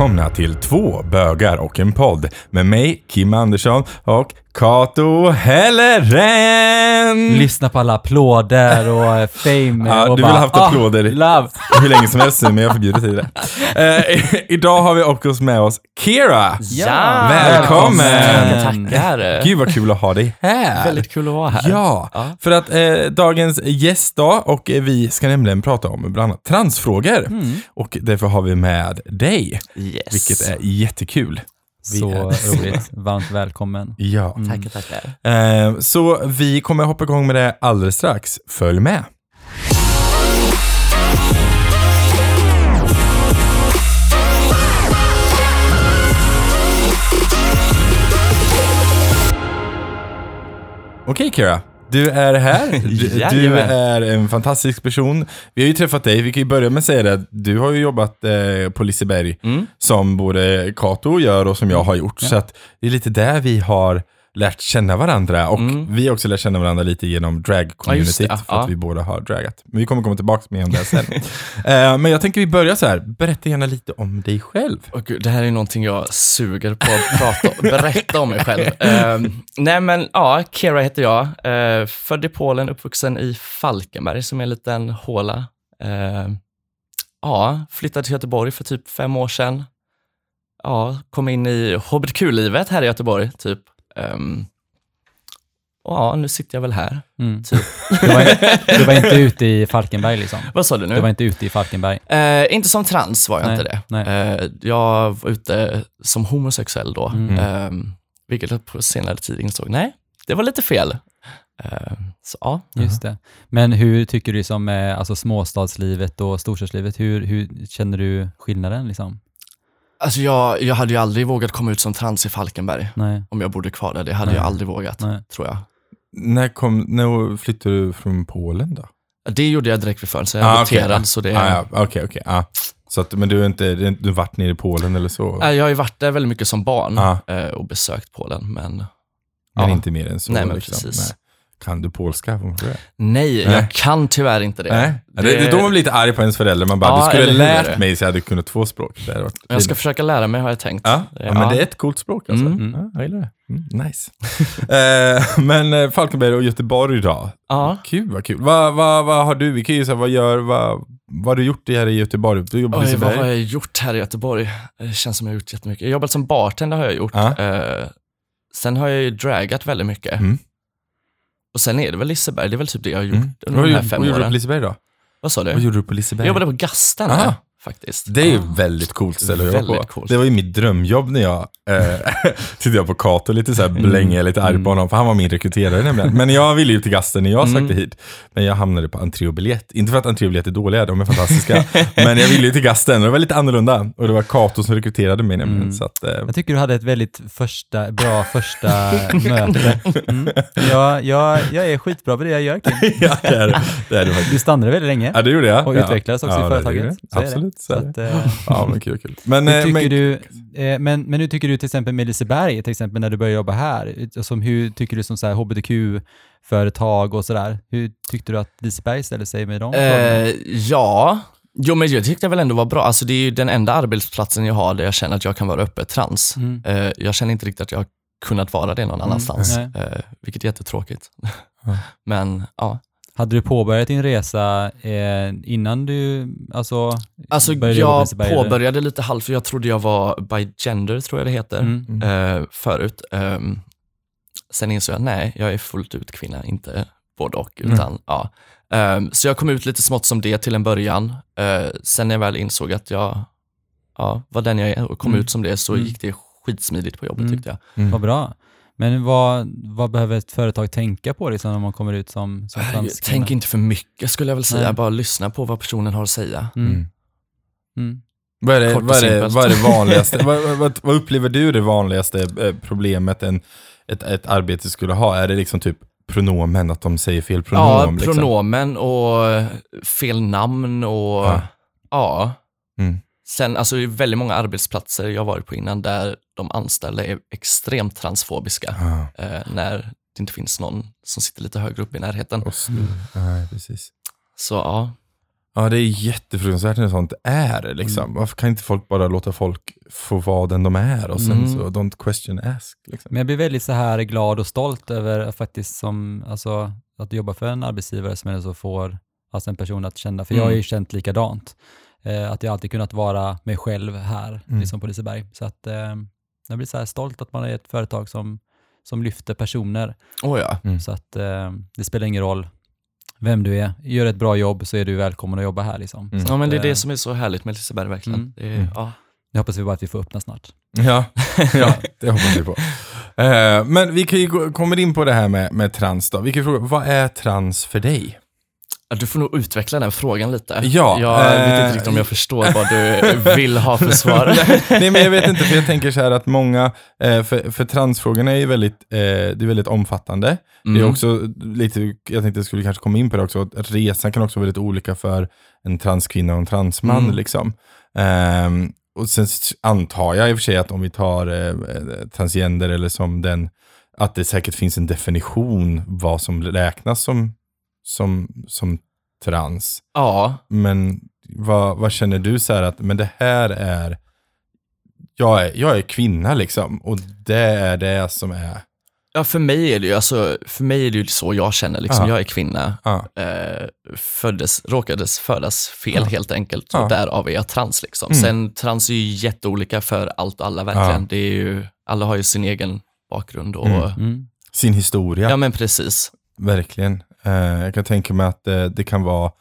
välkomna till två bögar och en podd med mig, Kim Andersson och Kato Helleren! Lyssna på alla applåder och eh, fame. Ja, och du vill ha haft applåder. love. hur länge som helst nu, men jag förbjuder dig det. Eh, idag har vi också med oss Kira. Ja, Välkommen! välkommen. Tackar. Gud vad kul att ha dig här. Väldigt kul att vara här. Ja, Ja. för att eh, dagens gäst då, och eh, vi ska nämligen prata om bland annat transfrågor. Och därför har vi med dig, Yes. vilket är jättekul. Vi Så är- roligt. Varmt välkommen. Ja. Tackar, tackar. Eh, så vi kommer hoppa igång med det alldeles strax. Följ med. Okej Kira, du är här. Du, du är en fantastisk person. Vi har ju träffat dig, vi kan ju börja med att säga det. Du har ju jobbat eh, på Liseberg Mm. som både Kato gör och som jag har gjort. Så att det är lite där vi har lärt känna varandra och Mm. vi har också lärt känna varandra lite genom drag-communityt ja. för att Ja. vi båda har dragat. Men vi kommer komma tillbaka med om det sen. Eh, men jag tänker vi börjar så här, berätta gärna lite om dig själv. Åh gud, det här är någonting jag suger på att prata om, berätta om mig själv. Ehm, nej men ja, Kira heter jag. Uh, född i Polen, uppvuxen i Falkenberg som är en liten håla. Ja, flyttade till Göteborg för typ fem år sedan. Ja, kom in i hbtq-livet här i Göteborg, typ. Ehm, och ja, nu sitter jag väl här. Mm. Typ. Du, var, du var inte ute i Falkenberg liksom? Vad sa du nu? Du var inte ute i Falkenberg? Eh, inte som trans var jag Nej, inte det. nej. Eh, jag var ute som homosexuell då, Mm. eh, vilket jag på senare tid insåg, nej, det var lite fel. Eh, så ja, Just det. Men hur tycker du som eh, alltså småstadslivet och storstadslivet, hur, hur känner du skillnaden liksom? Alltså jag, jag hade ju aldrig vågat komma ut som trans i Falkenberg Nej, om jag bodde kvar där. Det hade Nej. jag aldrig vågat, nej. tror jag. När, kom, när flyttade du från Polen då? Det gjorde jag direkt vid födseln, jag är Ah, adopterad, så det... Ah, ja, Okej, okej. ah. Så att, men du har inte, du varit nere i Polen eller så? Nej, Jag har ju varit där väldigt mycket som barn Ah. eh, och besökt Polen, men men ja. inte mer än så? Nej, men liksom. precis. Nej. Kan du polska? Man nej, Nej. jag kan tyvärr inte det. Nej. Det, det är då man blir lite arg på ens föräldrar. Man bara, Ja, du skulle ha lärt mig så jag hade kunnat två språk. Det varit Jag ska försöka lära mig har jag tänkt. ja, ja, men det är ett coolt språk alltså. Mm. Ja, jag gillar det. Mm, nice. eh, men eh, Falkenberg och Göteborg då? Ja. Kul, vad kul. Vad, vad, vad har du, vi kan ju säga, vad gör, vad, vad har du gjort här i Göteborg? Du jobbar Oj, vad har jag gjort här i Göteborg? Det känns som jag har gjort jättemycket. Jag har jobbat som bartender har jag gjort. Ja. Eh, sen har jag ju dragat väldigt mycket. Mm. Och sen är det väl Liseberg, det är väl typ det jag har gjort Mm. under Vad, de här gjorde- fem vad gjorde du på åren. Liseberg då? Vad sa du? Vad gjorde du på Liseberg? Jag jobbade på Gasten Aha. Faktiskt. Det är ju Ja. väldigt coolt ställe att jobba på. Coolt. Det var ju mitt drömjobb när jag eh, tittade på Kato lite så här blänge, lite arg på honom, för han var min rekryterare nämligen. Men jag ville ju till Gasten när jag sökte Mm. hit. Men jag hamnade på entré och biljett. Inte för att entré och biljett är dåliga, de är fantastiska. men jag ville ju till Gasten och det var lite annorlunda. Och det var Kato som rekryterade mig nämligen. Mm. Så att, eh, Jag tycker du hade ett väldigt första, bra första möte. Mm. Jag, jag, jag är skitbra på det jag gör Kim. ja, det är det. det, är det faktiskt. Du stannade väldigt länge Ja, det gjorde jag. och ja. utvecklades också ja, i det företaget. är det. Absolut. Så Så att, eh, Ja, men kul, kul. Men, eh, tycker men, du, eh, men, men hur tycker du till exempel med Liseberg, till exempel när du började jobba här? Som, hur tycker du som så här hbtq-företag och sådär? Hur tyckte du att Liseberg ställde sig med dem? Eh, ja, jo men jag tyckte väl ändå var bra. Alltså det är ju den enda arbetsplatsen jag har där jag känner att jag kan vara öppet trans. Mm. Eh, jag känner inte riktigt att jag har kunnat vara det någon annanstans, nej. eh, vilket är jättetråkigt. Ja. Men ja, Hade du påbörjat din resa eh, innan du alltså, Alltså började jag påbörjade lite halvt, för jag trodde jag var by gender, tror jag det heter, Mm. eh, förut. Ehm, sen insåg jag, nej, jag är fullt ut kvinna, inte både och. Mm. Utan, ja. Ehm, så jag kom ut lite smått som det till en början. Eh, sen när jag väl insåg att jag ja, var den jag är och kom Mm. ut som det, så Mm. gick det skitsmidigt på jobbet Mm. tyckte jag. Mm. Vad bra. Men vad, vad behöver ett företag tänka på liksom, när man kommer ut som, som Jag transkvinna? Tänk inte för mycket skulle jag väl säga, Nej. bara lyssna på vad personen har att säga. Mm. Mm. Mm. Vad är, det, vad, är det, vad är det vanligaste? vad, vad- vad, upplever du det vanligaste eh, problemet en, ett, ett arbete skulle ha? Är det liksom typ pronomen, att de säger fel pronom? ja, liksom? pronomen och eh, fel namn och Ja. ja. Mm. Sen, alltså det är väldigt många arbetsplatser jag varit på innan där de anställda är extremt transfobiska. Ah, Eh, när det inte finns någon som sitter lite högre upp i närheten. och slu- Nej, precis. Så ja, Ja, det är jättefruktansvärt när sånt är. Liksom. Mm. Varför kan inte folk bara låta folk få vara den de är och sen Mm. så don't question ask. Liksom. Men jag blir väldigt så här glad och stolt över att faktiskt som, alltså, att jobba för en arbetsgivare som ändå så får alltså en person att känna, för jag har ju känt likadant, eh, att jag alltid kunnat vara mig själv här, Mm. liksom på Liseberg. Så att eh, jag blir så här stolt att man är ett företag som, som lyfter personer. Oh, ja. Mm. Så att eh, det spelar ingen roll vem du är. Gör ett bra jobb så är du välkommen att jobba här. Liksom. Mm. Ja, men det är att, eh, det som är så härligt med Liseberg verkligen. Mm. Det är, Mm. ja. Jag hoppas vi bara att vi får öppna snart. Ja, ja, det hoppas vi på. Eh, men vi kan ju gå, kommer in på det här med, med trans då. Vi kan fråga, vad är trans för dig? Du får nog utveckla den frågan lite. Ja, jag vet eh, inte riktigt om jag förstår vad du vill ha för svar. Nej men jag vet inte, för jag tänker så här att många, eh, för, för transfrågorna är ju väldigt, eh, det är väldigt omfattande. Det är Mm. också lite, jag tänkte jag skulle kanske komma in på det också, att resan kan också vara väldigt olika för en transkvinna och en transman. Mm. Liksom. Ehm, och sen antar jag i och för sig att om vi tar eh, transgender eller som den, att det säkert finns en definition vad som räknas som, som, som trans. Ja, Men vad, vad känner du så här att, men det här är, jag är, jag är kvinna liksom och det är det som är, ja, för mig är det ju alltså, för mig är det ju så jag känner. Liksom. Ja. Jag är kvinna, ja, eh, föddes, råkades födas fel Ja. helt enkelt. Ja. Och därav är jag trans. Liksom. Mm. Sen trans är ju jätteolika för allt och alla verkligen. Ja. Det är ju, alla har ju sin egen bakgrund. Och, Mm. Mm. sin historia. Ja men precis. Verkligen. Eh, jag kan tänka mig att eh, det kan vara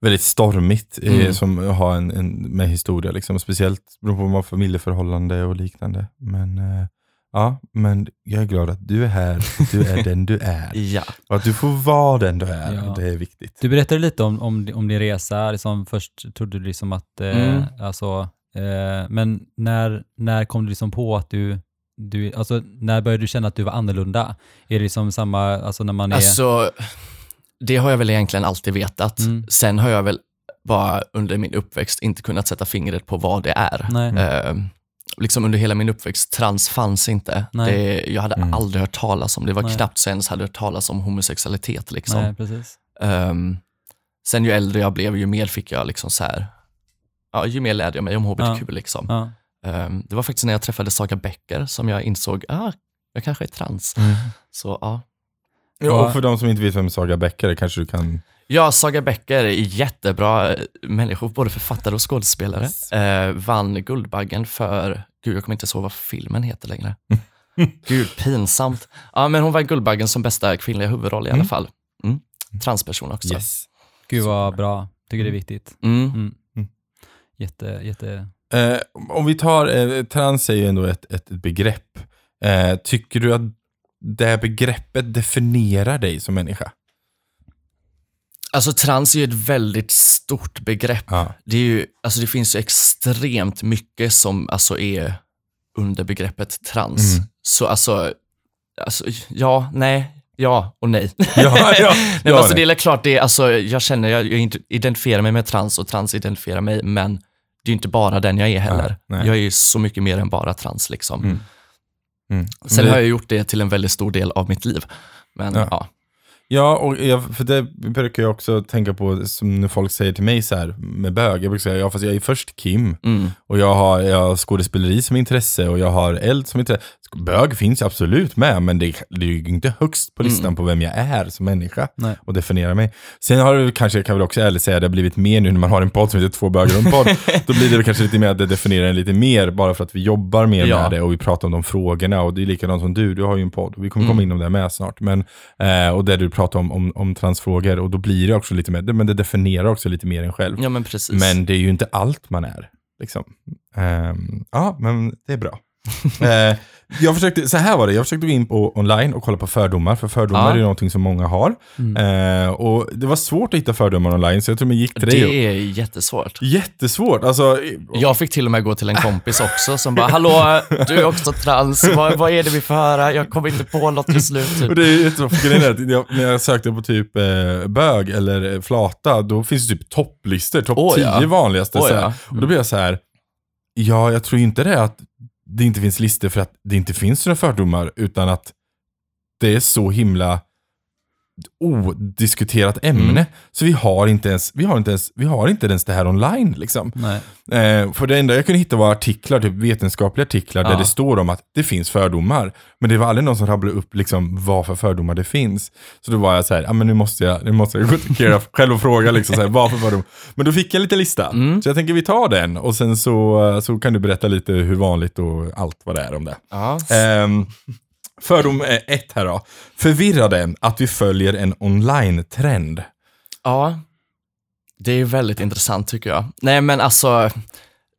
väldigt stormigt eh, Mm. som att ha en, en med historia. Liksom. Speciellt beroende på vad man har för familjeförhållande och liknande. Men eh, ja, men jag är glad att du är här och du är den du är. Ja. Och att du får vara den du är. Ja. Det är viktigt. Du berättade lite om, om, om din resa, liksom först trodde du liksom att, eh, Mm. alltså, eh, men när, när kom du liksom på att du, du, alltså när började du känna att du var annorlunda? Är det liksom samma, alltså när man är, Alltså, det har jag väl egentligen alltid vetat. Mm. Sen har jag väl bara under min uppväxt inte kunnat sätta fingret på vad det är. nej, Eh, liksom under hela min uppväxt, trans fanns inte. Det, jag hade Mm. aldrig hört talas om det. var Nej. knappt så jag ens hade hört talas om homosexualitet. Liksom. nej, precis. Ehm, sen ju äldre jag blev, ju mer fick jag liksom så här, ja, ju mer lärde jag mig om hbtq. Ja. Liksom. Ja. Ehm, det var faktiskt när jag träffade Saga Becker som jag insåg, ah, jag kanske är trans. Så ja. Ja, och för de som inte vet vem Saga Becker är kanske du kan... Ja, Saga Becker är jättebra eh, människor, både författare och skådespelare. Eh, vann Guldbaggen för, gud jag kommer inte ihåg vad filmen heter längre. gud, pinsamt. Ja, men hon vann Guldbaggen som bästa kvinnliga huvudroll i alla Mm. fall. Mm. Transperson också. Yes. Gud vad bra, tycker det är viktigt. Mm. Mm. Mm. Jätte, jätte, Eh, om vi tar, eh, trans är ju ändå ett, ett begrepp. Eh, tycker du att det begreppet definierar dig som människa? Alltså trans är ju ett väldigt stort begrepp. Ja. Det, är ju, alltså, det finns ju extremt mycket som alltså, är under begreppet trans. Mm. Så alltså, alltså, ja, nej, ja och nej. Ja, ja, Nej, ja. alltså, det är klart, det är, alltså, jag känner, jag, jag identifierar mig med trans och trans identifierar mig, men det är ju inte bara den jag är heller. Nej, nej. Jag är ju så mycket mer än bara trans. Liksom. Mm. Mm. Sen Det- har jag gjort det till en väldigt stor del av mitt liv. Men Ja. ja, Ja, och jag, för det brukar jag också tänka på som när folk säger till mig så här med bög. Jag brukar säga, ja fast jag är först Kim mm, och jag har, jag har skådespeleri som intresse och jag har eld som intresse. Bög finns absolut med, men det, det är ju inte högst på listan Mm. på vem jag är som människa nej. och definiera mig. Sen har det kanske, jag kan väl också ärligt säga, det har blivit mer nu när man har en podd som heter Två bögar och en podd. Då blir det väl kanske lite mer att det definierar en lite mer, bara för att vi jobbar mer Ja. med det och vi pratar om de frågorna. Och det är likadant som du, du har ju en podd. Vi kommer komma Mm. in om det med snart. Men, eh, och där du pratar om, om, om transfrågor och då blir det också lite mer, men det definierar också lite mer en själv. ja men precis. Men det är ju inte allt man är. Liksom. Ehm, ja, men det är bra. Eh, jag försökte, så här var det, jag försökte gå in på online och kolla på fördomar, för fördomar Ja. är någonting som många har. Mm. Eh, och det var svårt att hitta fördomar online, så jag tror man gick till det dig. är jättesvårt. Jättesvårt, alltså. Jag fick till och med gå till en kompis också som bara, hallå, du är också trans, vad, vad är det vi får höra? Jag kommer inte på något till slut. Och det är jättebra, grejen är att jag, när jag sökte på typ eh, bög eller eh, flata, då finns det typ topplistor, topp Åh, 10 ja. vanligaste. Här. ja. Och då blir jag så här, ja, jag tror inte det är att det inte finns listor för att det inte finns några fördomar, utan att det är så himla odiskuterat ämne. Mm. Så vi har inte ens, vi har inte ens, vi har inte ens det här online liksom. Eh, för det enda jag kunde hitta var artiklar, typ vetenskapliga artiklar, där Ja. det står om att det finns fördomar. Men det var aldrig någon som rabblade upp liksom vad för fördomar det finns. Så då var jag så här, ja men nu måste jag, nu måste jag gå till Kira själv och fråga liksom så här, vad för fördomar. Men då fick jag lite lista. Mm. Så jag tänker vi tar den och sen så, så kan du berätta lite hur vanligt och allt vad det är om det. Ja. Ehm, fördom ett här då. Förvirrade att vi följer en online-trend. Ja, det är väldigt intressant tycker jag. Nej men alltså,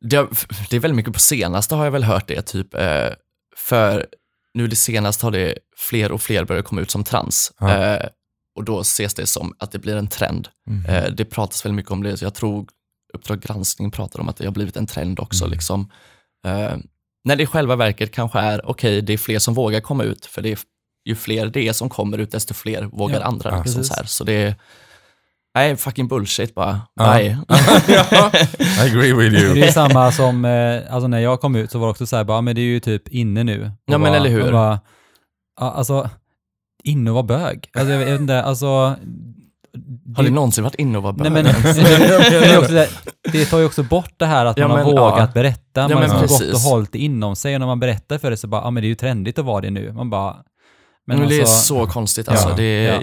det, har- det är väldigt mycket på senaste har jag väl hört det, typ, eh, för nu det senaste har det fler och fler börjat komma ut som trans. Ja. Eh, och då ses det som att det blir en trend. Eh, det pratas väldigt mycket om det, så jag tror Uppdrag granskning pratar om att det har blivit en trend också. Liksom. När det i själva verket kanske är, okej, det är fler som vågar komma ut, för det är, ju fler det är som kommer ut, desto fler vågar Ja, andra. ja, liksom, så, här. så det är, nej, fucking bullshit bara. Bye. ja, I agree with Det you. är samma som, eh, alltså när jag kom ut så var det också så här, bara, men det är ju typ inne nu. Och Ja, men bara, eller hur? Bara, ja, alltså, inne och vara bög. Alltså, jag vet inte, alltså... Har ni någonsin varit inne och varit Nej, bög? men, men det, också det, det tar ju också bort det här att Ja, man har men, vågat ja. berätta. Ja, man men har gått precis. och hållit det inom sig och när man berättar för det så bara, ja men det är ju trendigt att vara det nu. Man bara... Men, det är alltså- så konstigt alltså. Ja, det är, ja.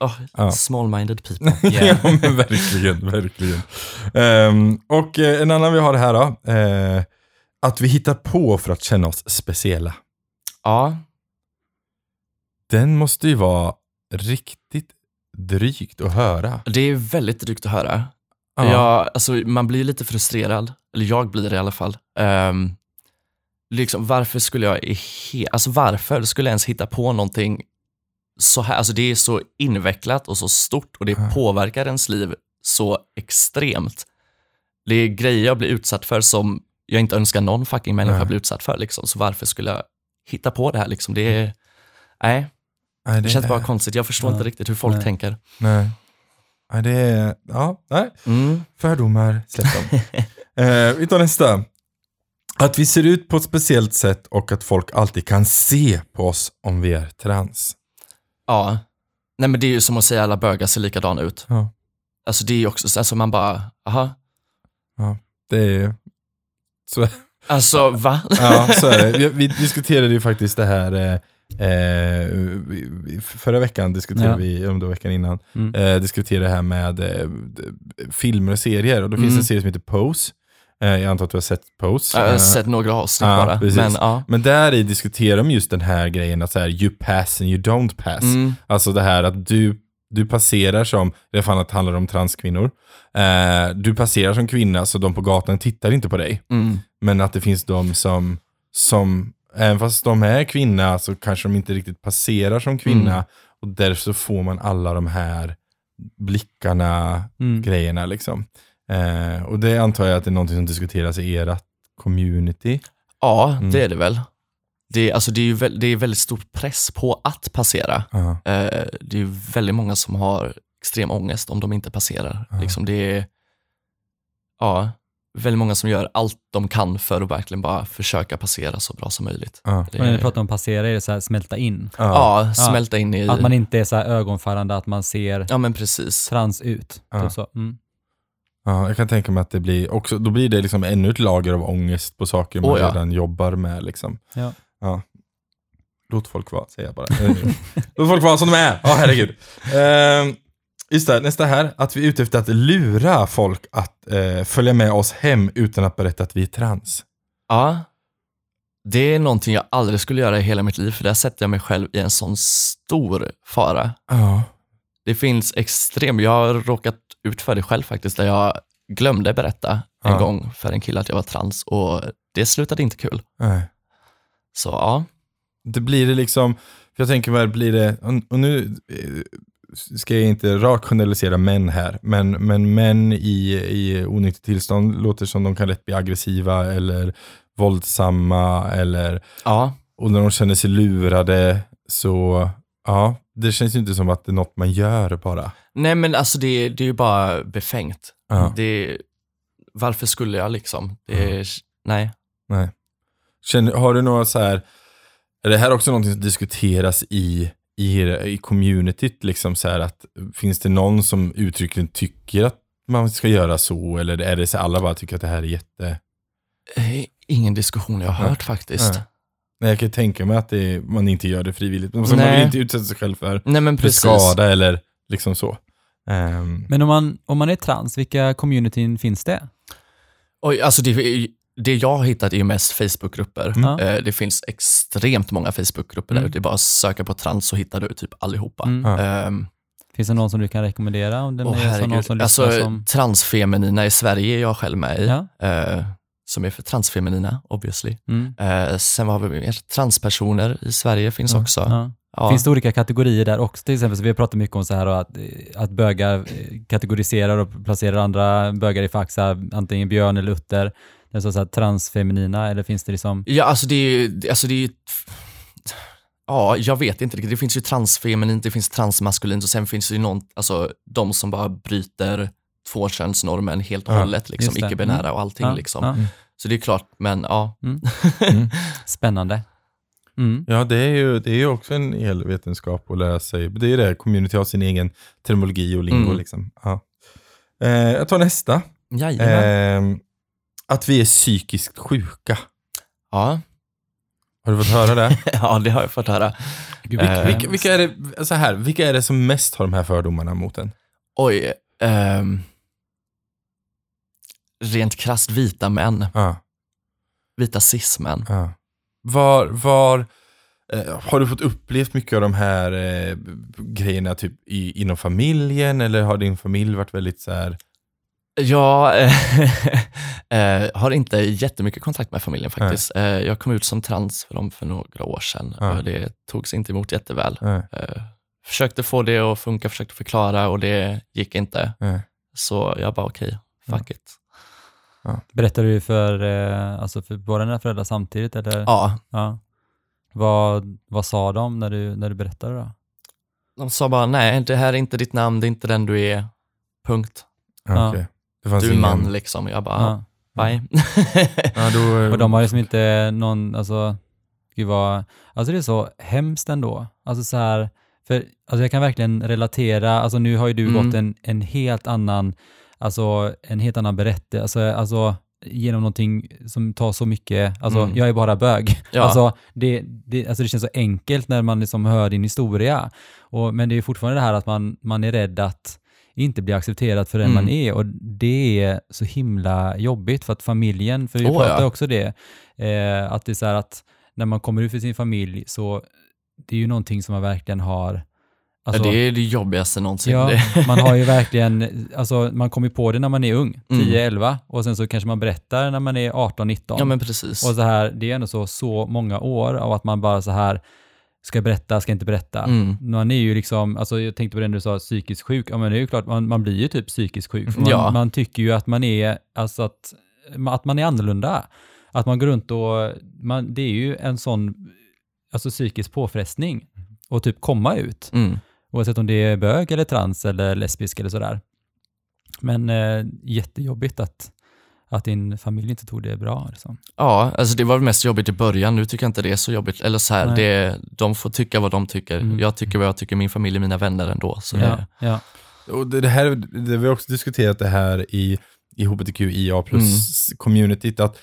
jag, oh, Ja. small-minded people. ja, men verkligen, verkligen. Ehm, och eh, en annan vi har här då. eh, att vi hittar på för att känna oss speciella. Ja, Den måste ju vara riktigt drygt att höra. det är väldigt drygt att höra. Ja. Ja, alltså, man blir lite frustrerad, eller jag blir det i alla fall. Ehm, liksom, varför skulle jag, alltså varför skulle jag ens hitta på någonting så här? Alltså det är så invecklat och så stort och det Ja. påverkar ens liv så extremt. Det är grejer jag blir utsatt för som jag inte önskar någon fucking människa Nej. bli utsatt för. Liksom. Så varför skulle jag hitta på det här? Liksom? Det, är, nej, Nej, det känns bara konstigt. Jag förstår Ja. inte riktigt hur folk Nej. tänker. Nej. Nej, det är... Ja, nej. Mm. Fördomar, släpp dem. eh, vi tar nästa. Att vi ser ut på ett speciellt sätt och att folk alltid kan se på oss om vi är trans. Ja. Nej men det är ju som att säga alla bögar ser likadana ut. Ja. Alltså det är ju också, så- alltså man bara, aha. Det är... Så, Alltså va? ja, så är det. Vi, vi diskuterade ju faktiskt det här eh, eh, förra veckan, diskuterade Ja. vi, om det var veckan innan, Mm. eh, diskuterade det här med eh, filmer och serier. Och då finns det Mm. en serie som heter Pose. Eh, jag antar att du har sett Pose. Jag har Eh, sett några avsnitt ja, bara. precis. Men ja. Men där i diskuterar de just den här grejen att så här, you pass and you don't pass. Mm. Alltså det här att du, du passerar som, i det här fallet handlar det om transkvinnor. Eh, du passerar som kvinna så de på gatan tittar inte på dig. Mm. Men att det finns de som, som även fast de är kvinna så kanske de inte riktigt passerar som kvinna. Mm. Och därför så får man alla de här blickarna, Mm. grejerna liksom. Eh, och det antar jag att det är någonting som diskuteras i ert community. Ja, Mm. det är det väl. Det, är- alltså det är ju det är väldigt stor press på att passera. Ja. Eh, det är väldigt många som har extrem ångest om de inte passerar. Ja. Liksom det är, ja, väldigt många som gör allt de kan för att verkligen bara försöka passera så bra som möjligt. Ja. Det Men när är, vi pratar om passera är det så här smälta in. ja, smälta in i, Att man inte är så här ögonfallande att man ser ja men precis. trans ut. Ja. Typ så. Mm. Ja, jag kan tänka mig att det blir också, då blir det liksom ännu ett lager av ångest på saker man Åh, ja. redan jobbar med. Liksom. Ja. Ja. Låt folk vara, säger jag bara. Låt folk vara som de är. Ja, herregud. Uh, just det, nästa här. Att vi är ute efter att lura folk att eh, följa med oss hem utan att berätta att vi är trans. Ja, det är någonting jag aldrig skulle göra i hela mitt liv, för där sätter jag mig själv i en sån stor fara. Ja. Det finns extrem, jag har råkat ut för det själv faktiskt, där jag glömde berätta en Ja. gång för en kille att jag var trans och det slutade inte kul. Nej. Så ja, Det blir det liksom, för jag tänker vad blir det, och nu eh, ska jag inte rakt generalisera män här, men, men män i, i onyktert tillstånd låter som de kan lätt bli aggressiva eller våldsamma eller, ja, och när de känner sig lurade så, ja, det känns ju inte som att det är något man gör bara. nej men alltså det, det är ju bara befängt. Ja. Det, varför skulle jag liksom? Det, är- Nej. Nej. Känner, har du några så här, är det här också någonting som diskuteras i, i, i communityt, liksom så här att finns det någon som uttryckligen tycker att man ska göra så, eller är det så att alla bara tycker att det här är jätte... Eh, Ingen diskussion jag har hört faktiskt. Ja. Nej, jag kan tänka mig att det, man inte gör det frivilligt. Man Nej. vill inte utsätta sig själv för, Nej men för skada eller liksom så. Ehm, Men om man, om man är trans, vilka communityn finns det? Oj, alltså det, det jag har hittat är ju mest Facebookgrupper. Mm. Eh, Det finns extremt många Facebookgrupper där Mm. ute. Det är bara att söka på trans så hittar du typ allihopa. Mm. Ehm, Finns det någon som du kan rekommendera? Om den så någon som Alltså som... transfeminina i Sverige är jag själv med i. Ja. Eh, som är för transfeminina, obviously. Mm. Eh, sen vad har vi mer? Transpersoner i Sverige finns Ja. också. Ja. Ja. Finns det olika kategorier där också? Till exempel, så vi har pratat mycket om så här att, att bögar kategoriserar och placerar andra bögar i fack, antingen björn eller utter. Är så här, transfeminina, eller finns det liksom... Ja, alltså det är ju, alltså det är ju Ja, jag vet inte riktigt. Det finns ju transfeminint, det finns transmaskulint och sen finns det ju någon, alltså de som bara bryter tvåkönsnormen helt och Ja, hållet, liksom icke-binära Mm. och allting Ja, liksom. ja. Så det är klart, men ja. mm. Spännande. Mm. Ja, det är, ju, det är ju också en hel vetenskap att lära sig. Det är det, community har sin egen terminologi och lingo. Mm. Liksom. Ja. Eh, jag tar nästa. Jajamän. Eh, att vi är psykiskt sjuka. Ja. Har du fått höra det? ja, det har jag fått höra. vilka, Eh, vilka, vilka, är det, så här, vilka är det som mest har de här fördomarna mot en? Oj. ehm, rent krasst vita män. Ja, Vita cis-män. ja. Var, var eh, har du fått upplevt mycket av de här eh, grejerna typ i, inom familjen eller har din familj varit väldigt så här, Jag eh, har inte jättemycket kontakt med familjen faktiskt. Eh, jag kom ut som trans för dem för några år sedan Ja. och det togs inte emot jätteväl. eh, Eh, försökte få det att funka, försökte förklara och det gick inte. eh. Så jag bara okej, fuck it. Berättar du för, eh, alltså för båda dina föräldrar samtidigt? Eller? Ja, Ja. Vad, vad sa de när du, när du berättade då? de sa bara nej, det här är inte ditt namn, det är inte den du är. Punkt. Ja. Du är ingen- man liksom. Jag bara, Ja. bye. Ja, då, Och de har liksom inte någon, alltså, gud vad, alltså det är så hemskt ändå. Alltså så här, för alltså jag kan verkligen relatera, alltså nu har ju du Mm. gått en, en helt annan, alltså en helt annan berättelse, alltså, alltså genom någonting som tar så mycket, alltså Mm. jag är bara bög. Ja. Alltså, det, det, alltså det känns så enkelt när man liksom hör din historia. Och, men det är fortfarande det här att man, man är rädd att inte bli accepterad för den Mm. man är och det är så himla jobbigt för att familjen, för vi Åh, pratar ja. också det, eh, att det är så här att när man kommer ut för sin familj så det är ju någonting som man verkligen har alltså, ja, det är det jobbigaste någonsin. Ja, man har ju verkligen, alltså man kommer på det när man är ung, Mm. 10-11, och sen så kanske man berättar när man är 18-19. ja men precis. Och så här, det är ändå så, så många år av att man bara så här, ska jag berätta, ska jag inte berätta? Mm. Man är ju liksom, alltså jag tänkte på det när du sa psykiskt sjuk, ja men det är ju klart, man, man blir ju typ psykiskt sjuk. För Man, Ja. man tycker ju att man är, alltså att, att man är annorlunda. Att man går runt och, man, det är ju en sån, alltså psykisk påfrestning och typ komma ut. Mm. Oavsett om det är bög eller trans eller lesbisk eller sådär. Men eh, jättejobbigt att, att din familj inte tog det bra. Liksom. Ja, alltså det var mest jobbigt i början. Nu tycker jag inte det är så jobbigt. Eller så här, det, de får tycka vad de tycker. Mm. Jag tycker vad jag tycker, min familj är mina vänner ändå. Så Ja, det, ja. Och det, här, det, vi har också diskuterat det här i, i hbtqia plus communityt, att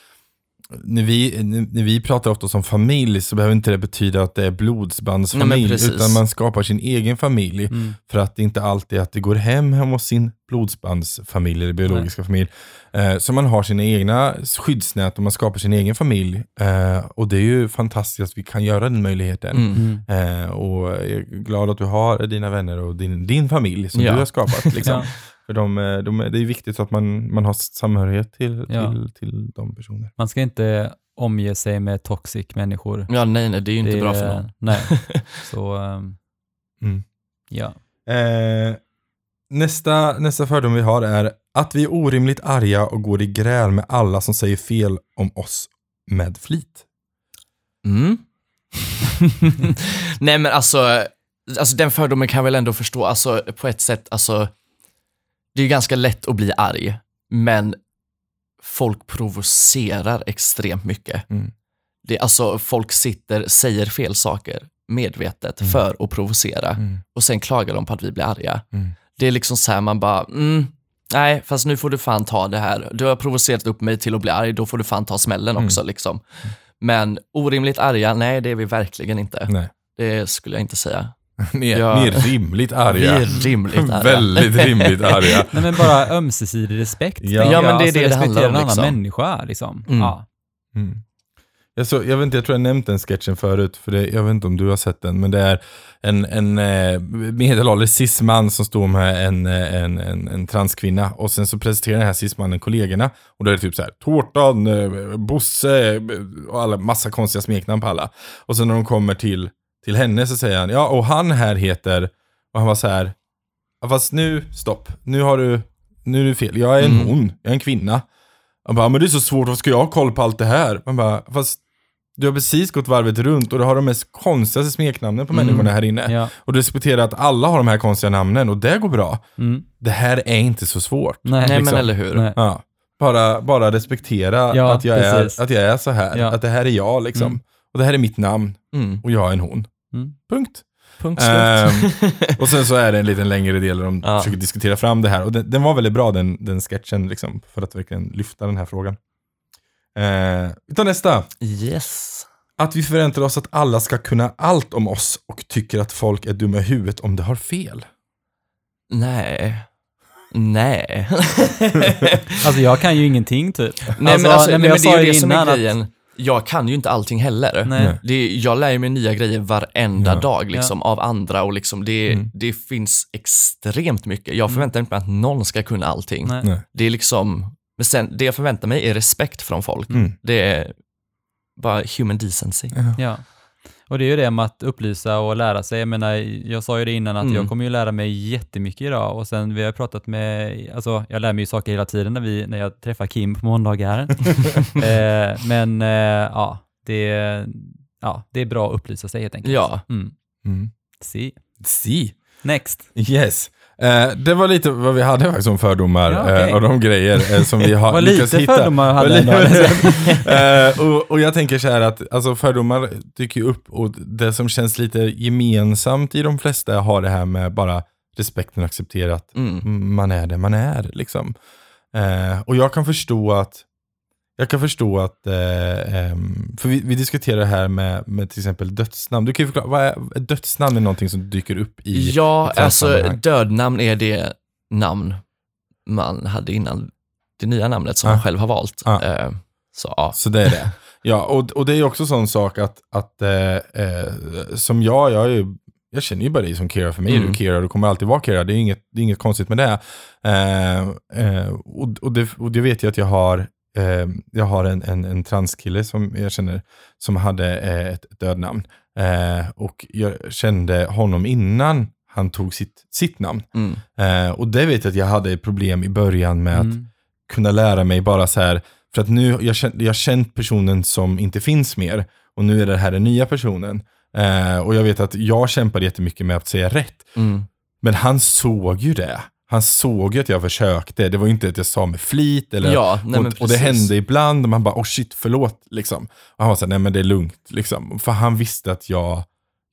när vi, när vi pratar ofta som familj så behöver inte det betyda att det är Nej, blodsbandsfamilj, precis. utan man skapar sin egen familj. Mm. För att det inte alltid är att det går hem hemma hos sin blodsbandsfamilj eller biologiska familj. Eh, så man har sina egna skyddsnät och man skapar sin egen familj. Eh, och det är ju fantastiskt att vi kan göra den möjligheten. mm. Mm. Eh, och jag är glad att du har dina vänner och din, din familj som Ja. du har skapat. Liksom. För de, eh, de, det är viktigt att man, man har samhörighet till, Ja. till, till de personer. Man ska inte omge sig med toxic människor. ja, nej, nej, det är ju inte Det bra för någon. Nej, så ehm, Mm. ja. Eh, nästa, nästa fördom vi har är att vi är orimligt arga och går i gräl med alla som säger fel om oss med flit. Mm. nej, men alltså, alltså, den fördomen kan jag väl ändå förstå. Alltså, på ett sätt, alltså, det är ganska lätt att bli arg, men folk provocerar extremt mycket. Mm. Det, alltså, folk sitter, säger fel saker, medvetet Mm. för att provocera Mm. och sen klagar de på att vi blir arga. Mm. Det är liksom så här man bara, mm, nej, fast nu får du fan ta det här. Du har provocerat upp mig till att bli arg, då får du fan ta smällen Mm. också. Liksom. Men orimligt arga, nej det är vi verkligen inte. Nej. Det skulle jag inte säga. Ni är, Ja. ni är rimligt Vi arga. är rimligt arga. Väldigt rimligt arga. Nej men bara ömsesidig respekt. Ja. Ja, men det är alltså, det det handlar respektera om, en annan liksom. människa liksom. Mm. Ja. Mm. Jag, så, jag, vet inte, jag tror jag nämnt den sketchen förut, för det, jag vet inte om du har sett den, men det är en, en eh, medelålders cisman som står med en, eh, en, en, en transkvinna och sen så presenterar den här cismannen kollegorna och då är det typ så här, Tårtan, eh, Bosse eh, och alla, massa konstiga smeknamn på alla. Och sen när de kommer till, till henne så säger han, ja och han här heter, och han var så här, ja, fast nu, stopp, nu har du, nu är du fel, jag är en Mm. hon, jag är en kvinna. Han bara, men det är så svårt, vad ska jag ha koll på allt det här? Man bara, fast du har precis gått varvet runt och du har de mest konstigaste smeknamnen på Mm. människorna här inne. Ja. Och du respekterar att alla har de här konstiga namnen och det går bra. Mm. Det här är inte så svårt. Nej. Liksom. men eller hur. Nej. Ja. Bara, bara respektera Ja, att, jag är, att jag är så här. Ja. Att det här är jag liksom. Mm. Och det här är mitt namn. Mm. Och jag är en hon. Mm. Punkt. Punkt. Ehm, och sen så är det en liten längre del där de Ja. försöker diskutera fram det här. Och den, den var väldigt bra den, den sketchen liksom, för att verkligen lyfta den här frågan. Eh, vi tar nästa. yes. Att vi förväntar oss att alla ska kunna allt om oss och tycker att folk är dumma i huvudet om de har fel. Nej. Nej. Alltså jag kan ju ingenting typ. nej men, alltså, nej, jag men det sa är ju det som innan att-. Jag kan ju inte allting heller. Nej. Det är, jag lär mig nya grejer varenda Ja. dag liksom, av andra och liksom, det, Mm. det finns extremt mycket. Jag förväntar mig inte att någon ska kunna allting. Nej. Nej. Det är liksom, men sen, det jag förväntar mig är respekt från folk. Mm. Det är bara human decency. Ja. Och det är ju det med att upplysa och lära sig. Jag menar, jag sa ju det innan att Mm. jag kommer ju lära mig jättemycket idag och sen vi har pratat med, alltså jag lär mig ju saker hela tiden när, vi, när jag träffar Kim på måndagar. eh, men eh, ja, det, ja, det är bra att upplysa sig helt enkelt. Ja. Mm. Mm. See. Si. Next. Yes. Eh, det var lite vad vi hade faktiskt om fördomar Ja, eh, och de grejer eh, som vi har Vad lyckats lite hitta. fördomar hade ändå. och, och jag tänker så här att alltså, fördomar dyker upp och det som känns lite gemensamt i de flesta har det här med bara respekten och acceptera att Mm. man är det man är. Liksom. Och jag kan förstå att jag kan förstå att, eh, ehm, för vi, vi diskuterar det här med, med till exempel dödsnamn. Du kan ju förklara, vad är, dödsnamn är någonting som dyker upp i Ja, i alltså dödnamn är det namn man hade innan det nya namnet som Ja. man själv har valt. Ja. Eh, Så ja. Så det är det. Ja, och, och det är också sån sak att, att eh, eh, som jag, jag är ju jag känner ju bara dig som Kira, för mig är Mm. du Kira och du kommer alltid vara Kira, det är inget, det är inget konstigt med det. Eh, eh, och, och, det och det vet jag att jag har, eh, jag har en, en, en transkille som jag känner, som hade eh, ett dödnamn. Eh, och jag kände honom innan han tog sitt, sitt namn. Mm. Eh, och det vet jag att jag hade problem i början med att Mm. kunna lära mig bara så här, för att nu, jag jag har känt personen som inte finns mer och nu är det här den nya personen. Eh, och jag vet att jag kämpade jättemycket med att säga rätt, Mm. men han såg ju det. Han såg ju att jag försökte, det var ju inte att jag sa med flit eller Ja, nej, men och, och det hände ibland och man bara, oh shit, förlåt, liksom. Och han var så här, nej men det är lugnt, liksom. För han visste att jag,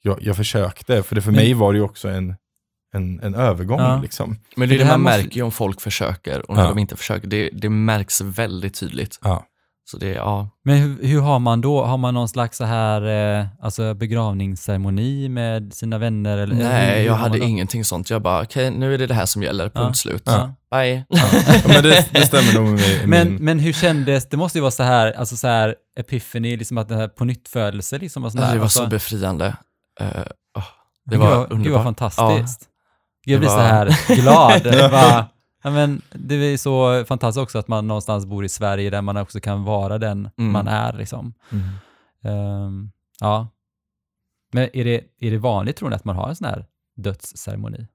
jag, jag försökte, för det för mig var det ju också en, en, en övergång, Ja. liksom. Men det, Det det här man måste- märker ju om folk försöker och när Ja. de inte försöker. Det, det märks väldigt tydligt. Ja. Så det, ja. Men hur, hur har man då? Har man någon slags så här, eh, alltså begravningsceremoni med sina vänner? Eller, Nej, hur jag hade då? ingenting sånt. Jag bara, okej, nu är det det här som gäller, punkt Ja. slut. Ja. Bye. Ja, men det, det stämmer nog med mig. Men, min- men hur kändes, det måste ju vara så här, alltså så här epiphany, liksom att det här på nyttfödelse liksom och sånt där. det var alltså, så befriande. Eh, åh, det var vad- Gud vad underbart. fantastiskt. Gud, jag Det blir så var- här glad. Det bara, ja, men det är så fantastiskt också att man någonstans bor i Sverige där man också kan vara den Mm. man är. Liksom. Mm. Ehm, ja. Men är det, är det vanligt tror ni att man har en sån här dödsceremoni?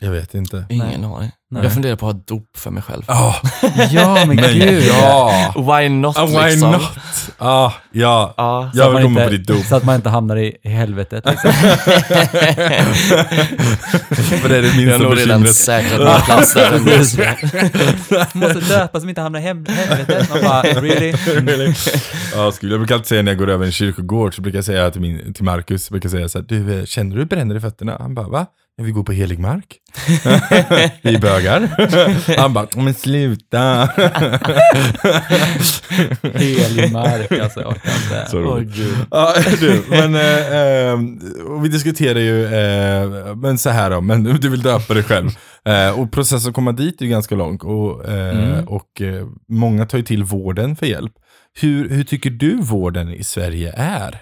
Jag vet inte. Ingen aning. Nej. Jag funderar på att ha dop för mig själv. Ja, Ja, men men gud. ja. Why not Ah, why liksom? not? Ah, ja, Ja. Så jag man vill komma inte- på ditt dop. Så att man inte hamnar i, helvetet. Liksom. För det är det Jag har minsta nog redan säkrat min plats där. Måste döpa som inte hamnar i hem- helvetet. Man bara, really? Really? Skulle jag brukar alltid säga när jag går över en kyrkogård så brukar jag säga till, min, till Marcus, brukar jag säga så här, du eh, känner du bränner i fötterna? Han bara, va? Jag vill gå på helig mark. Vi är bögar. Han bara, men sluta. Helig mark alltså, jag orkar inte. Så gud. Ja, du, men eh, eh, och vi diskuterar ju, eh, men så här då, men du vill döpa dig själv. Eh, och processen att komma dit är ju ganska lång och, eh, Mm. och eh, många tar ju till vården för hjälp. Hur, hur tycker du vården i Sverige är?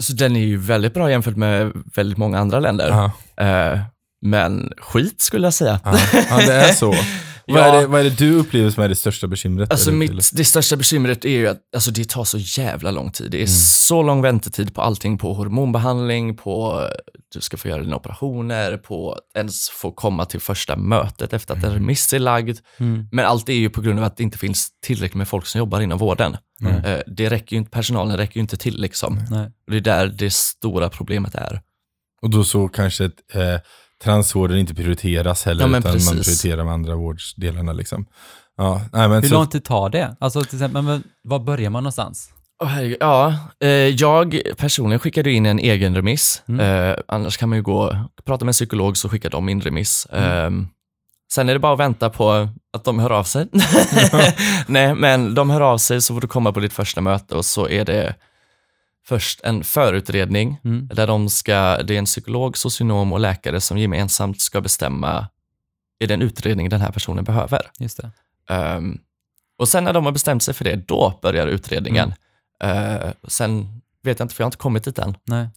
Så den är ju väldigt bra jämfört med väldigt många andra länder. Ja, Eh, men skit skulle jag säga. ja, ja det är så. Vad, är Ja. det, vad är det du upplever som är det största bekymret? Alltså Eller- mitt, det största bekymret är ju att alltså, det tar så jävla lång tid. Det är Mm. så lång väntetid på allting, på hormonbehandling, på eh, du ska få göra dina operationer, på att ens få komma till första mötet efter att en remiss är lagd. Mm. Men allt är ju på grund av att det inte finns tillräckligt med folk som jobbar inom vården. Mm. Det räcker inte, personalen räcker ju inte till liksom. Nej. Det är där det stora problemet är. Och då så kanske ett, eh, transvården inte prioriteras heller, Ja, utan man precis. prioriterar de andra vårdsdelarna liksom. Ja, nej, men Hur så, lång tid tar det? Alltså till exempel, men, var börjar man någonstans? Herregud. ja, eh, jag personligen skickade in en egen remiss. Mm. Eh, annars kan man ju gå och prata med en psykolog så skickar de in remiss. Mm. Eh, sen är det bara att vänta på att de hör av sig. Nej, men de hör av sig så får du komma på ditt första möte och så är det först en förutredning Mm. där de ska, det är en psykolog, socionom och läkare som gemensamt ska bestämma är det en utredning den här personen behöver. Just det. Ehm, och sen när de har bestämt sig för det, då börjar utredningen. Uh, sen vet jag inte, för jag har inte kommit dit än. Nej.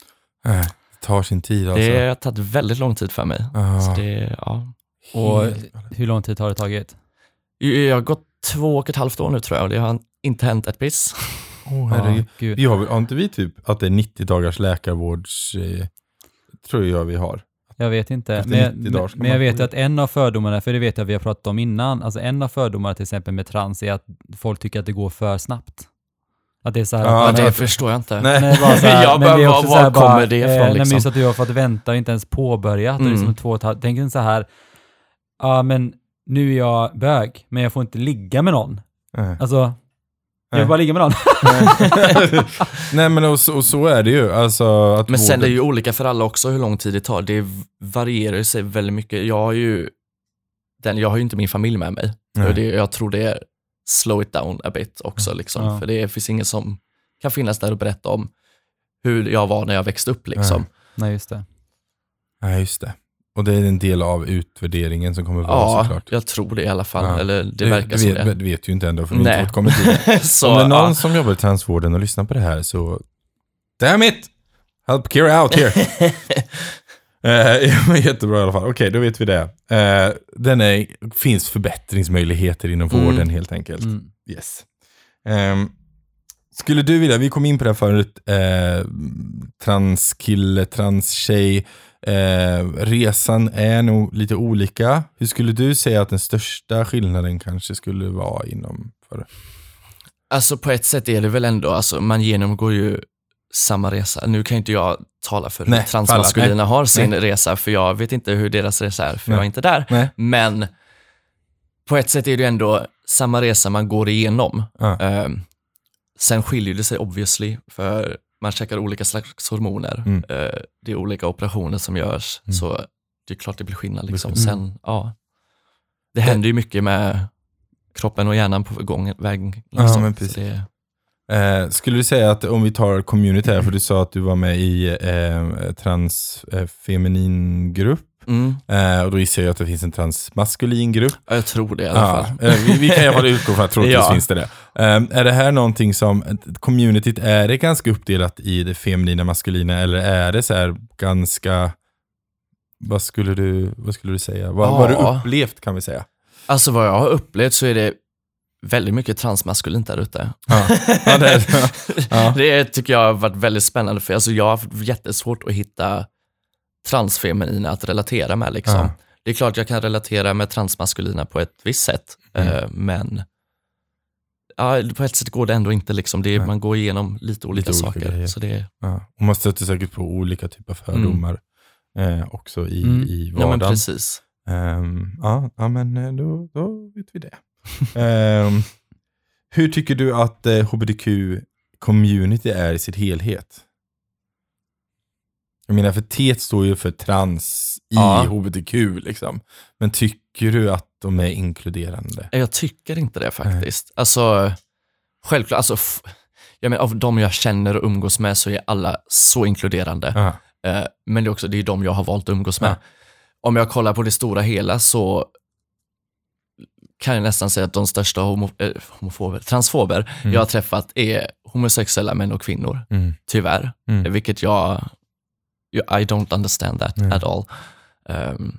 eh, det tar sin tid alltså. Det har tagit väldigt lång tid för mig. Så det, ja. Och hur lång tid har det tagit? Jag har gått två och ett halvt år nu tror jag och det har inte hänt ett piss. Åh, herregud. gud. Vi har, har inte vi typ att det är 90 dagars läkarvårds... Eh, tror jag vi har. Jag vet inte. Men, jag- 90 dagar ska men jag vet ju att en av fördomarna, för det vet jag vi har pratat om innan, alltså en av fördomarna till exempel med trans är att folk tycker att det går för snabbt. Att det är så här Ja, Ja, att det man- förstår jag inte. Nej. Nej, bara så här, Jag men det är var- också var så här bara, kommer det ifrån, eh, Nej, men liksom? just att du har fått vänta och inte ens påbörjat. Mm. Mm. Liksom två och ett halvt, tänk en så här, ja men nu är jag bög, men jag får inte ligga med någon. Nej. Alltså, jag Nej. vill bara ligga med någon. Nej men och så, och så är det ju. Alltså, att Men sen det är ju olika för alla också hur lång tid det tar. Det varierar sig väldigt mycket. Jag har ju, den, jag har ju inte min familj med mig. Nej. Och det, jag tror det är slow it down a bit också. Liksom. Ja. För det finns ingen som kan finnas där och berätta om hur jag var när jag växte upp. Liksom. Nej, just det. Nej, just det. Och det är en del av utvärderingen som kommer vara Ja, såklart. jag tror det i alla fall. Ja. Eller det Du- verkar du som vet, det. Du vet ju inte ändå för vi har inte fått kommit dit. Så, Om det är någon ja. som jobbar i transvården och lyssnar på det här så Damn it! Help Kira out here. Eh, ja, jättebra i alla fall. Okej, då vet vi det. Uh, den är, finns förbättringsmöjligheter inom Mm. vården helt enkelt. Mm. Yes. Ehm, skulle du vilja, vi kom in på det här förut, uh, transkille, transtjej. Uh, resan är nog lite olika. Hur skulle du säga att den största skillnaden kanske skulle vara inom för Alltså på ett sätt är det väl ändå, alltså, man genomgår ju samma resa. Nu kan inte jag tala för hur transmaskulina alla. har sin Nej. resa, för jag vet inte hur deras resa är, för Nej. jag är inte där. Nej. Men på ett sätt är det ju ändå samma resa man går igenom. Ja. Ehm, sen skiljer det sig obviously, för man checkar olika slags hormoner. Mm. Eh, det är olika operationer som görs, Mm. så det är klart det blir skillnad. Liksom. Mm. Sen, ja. Det händer ju mycket med kroppen och hjärnan på gång, väg. Liksom. precis. det, Eh, skulle du säga att om vi tar community här, för du sa att du var med i eh, transfeminin grupp. Mm. Eh, och då gissar jag att det finns en transmaskulin grupp. Ja, Jag tror det i alla Ja, fall. eh, vi, vi kan i alla fall utgå från att troligtvis Ja. finns det det. Eh, är det här någonting som, communityt, är det ganska uppdelat i det feminina maskulina eller är det så här ganska, vad skulle du, vad skulle du säga? Vad, vad har du Ja. upplevt kan vi säga? Alltså vad jag har upplevt så är det väldigt mycket transmaskulint där ute. Ja, ja, det, är, ja. Det tycker jag har varit väldigt spännande för alltså jag har haft jättesvårt att hitta transfeminina att relatera med. Liksom. Ja. det är klart jag kan relatera med transmaskulina på ett visst sätt, Mm. eh, men ja, på ett sätt går det ändå inte. Liksom. Det är, man går igenom lite olika olika saker. Så det, Ja. Och man stöter säkert på olika typer av fördomar eh, också i, Mm. i ja, men vardagen. precis. Ehm, ja, ja, men eh, då, då vet vi det. Ehm, hur tycker du att eh, hbtq-community är i sin helhet? Jag menar, för T står ju för trans i Ja. hbtq, liksom. Men tycker du att de är inkluderande? Jag tycker inte det faktiskt. Alltså, självklart, alltså, jag menar, av de jag känner och umgås med så är alla så inkluderande. Ja. Eh, men det är också det är de jag har valt att umgås med. Ja. Om jag kollar på det stora hela så kan jag nästan säga att de största homo, eh, homofober, transfober Mm. jag har träffat är homosexuella män och kvinnor, Mm. tyvärr. Mm. Vilket jag- I don't understand that Mm. at all. Ehm,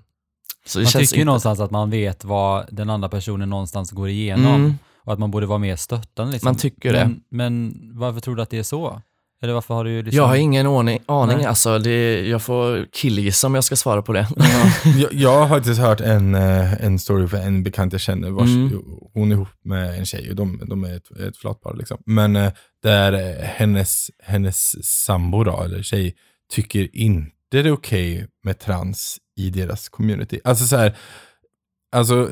så det Man känns tycker ju inte- någonstans att man vet vad den andra personen någonstans går igenom Mm, och att man borde vara mer stöttande. Liksom. Man tycker det. men, Men varför tror du att det är så? Eller varför har du liksom... Jag har ingen aning, aning Nej. alltså. Det, jag får killgissa om jag ska svara på det. jag, jag har faktiskt hört en, eh, en story för en bekant jag känner. Vars, Mm. Hon är ihop med en tjej och de, de är ett, ett flatpar. Liksom. Men eh, där eh, hennes, hennes sambo, då, eller tjej, tycker inte det är okej med trans i deras community. Alltså så här, alltså,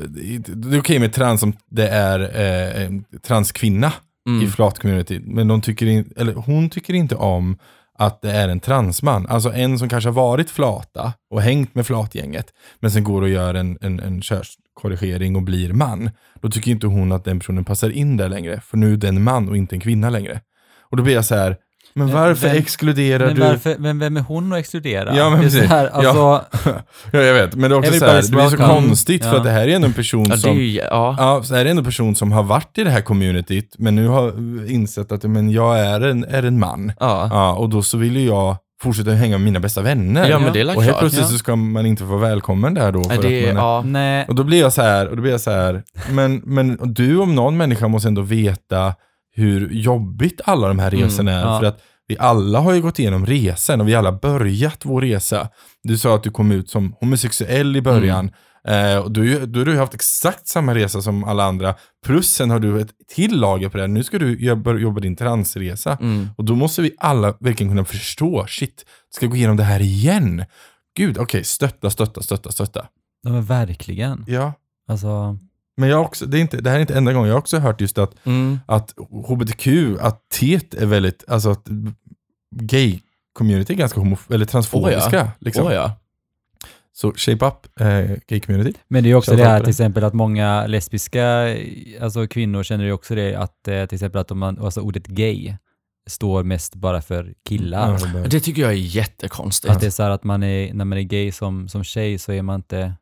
det är okej med trans om det är eh, en transkvinna i Mm. flat-community. Men de tycker in, eller hon tycker inte om att det är en transman. Alltså en som kanske har varit flata och hängt med flatgänget. Men sen går och gör en, en, en körskorrigering och blir man. Då tycker inte hon att den personen passar in där längre. För nu är det en man och inte en kvinna längre. Och då blir jag så här, men Men varför vem- exkluderar men, du... varför, men vem är hon att exkludera? Ja, men det är så här, alltså, ja, jag vet. Men det är också så här, det blir så konstigt för Ja. att det här är ändå en person Ja, det är som... ju, ja. Ja, så är det ändå en person som har varit i det här communityt, men nu har insett att men jag är en, är en man. Ja. Ja, och då så vill ju jag fortsätta hänga med mina bästa vänner. ja, men det är väl och helt klart. plötsligt ja. så ska man inte få välkommen där då. För det, att man är, ja. nej. Och då blir jag så här, och då blir jag så här, men, men du om någon människa måste ändå veta hur jobbigt alla de här Mm, resorna är. ja. För att vi alla har ju gått igenom resan och vi alla börjat vår resa. Du sa att du kom ut som homosexuell i början. Eh, och du, då har du haft exakt samma resa som alla andra. Plus sen har du ett till lager på det här. Nu ska du jobba, jobba din transresa. Mm. Och då måste vi alla verkligen kunna förstå, shit, ska jag gå igenom det här igen? Gud, okej, stötta, stötta, stötta, stötta. Ja, men verkligen. Ja, Alltså, men jag också, det, är inte, det här är inte enda gången, jag har också hört just att, Mm. att hbtq, att TET är väldigt, alltså att gay-community är ganska homo, eller transfobiska. Liksom. Åh, ja. Så shape up eh, gay-community. men det är också Kör det här till exempel att många lesbiska alltså kvinnor känner ju också det att eh, till exempel att om man, alltså ordet gay står mest bara för killar. Ja, Det tycker jag är jättekonstigt. Att det är så här att man är, när man är gay som, som tjej så är man inte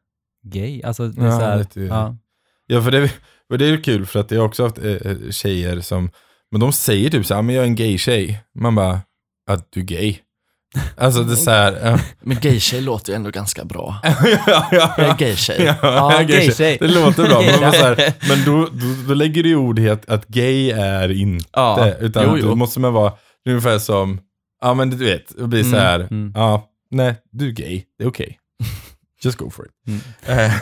gay. Alltså det är Ja, så här, lite- ja. Ja, för det, för det är ju kul för att jag har också haft eh, tjejer som, men de säger typ så här, men jag är en gay-tjej. Man bara, att du är gay. Alltså det är så här, ja. Men gay-tjej låter ju ändå ganska bra. ja, ja, Jag är gay-tjej. Ja, Ja, gay-tjej. gay-tjej. Det låter bra, men, man så här, men då, då, då lägger du i ord i att, att gay är inte, Ja, utan jo, jo. då måste man vara det är ungefär som, ja men du vet, det blir så här, mm. ja, nej, du är gay, det är okej. Just go for it. Mm. Eh,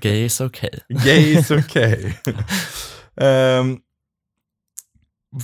Gay is okay. Gay is okay. Ehm,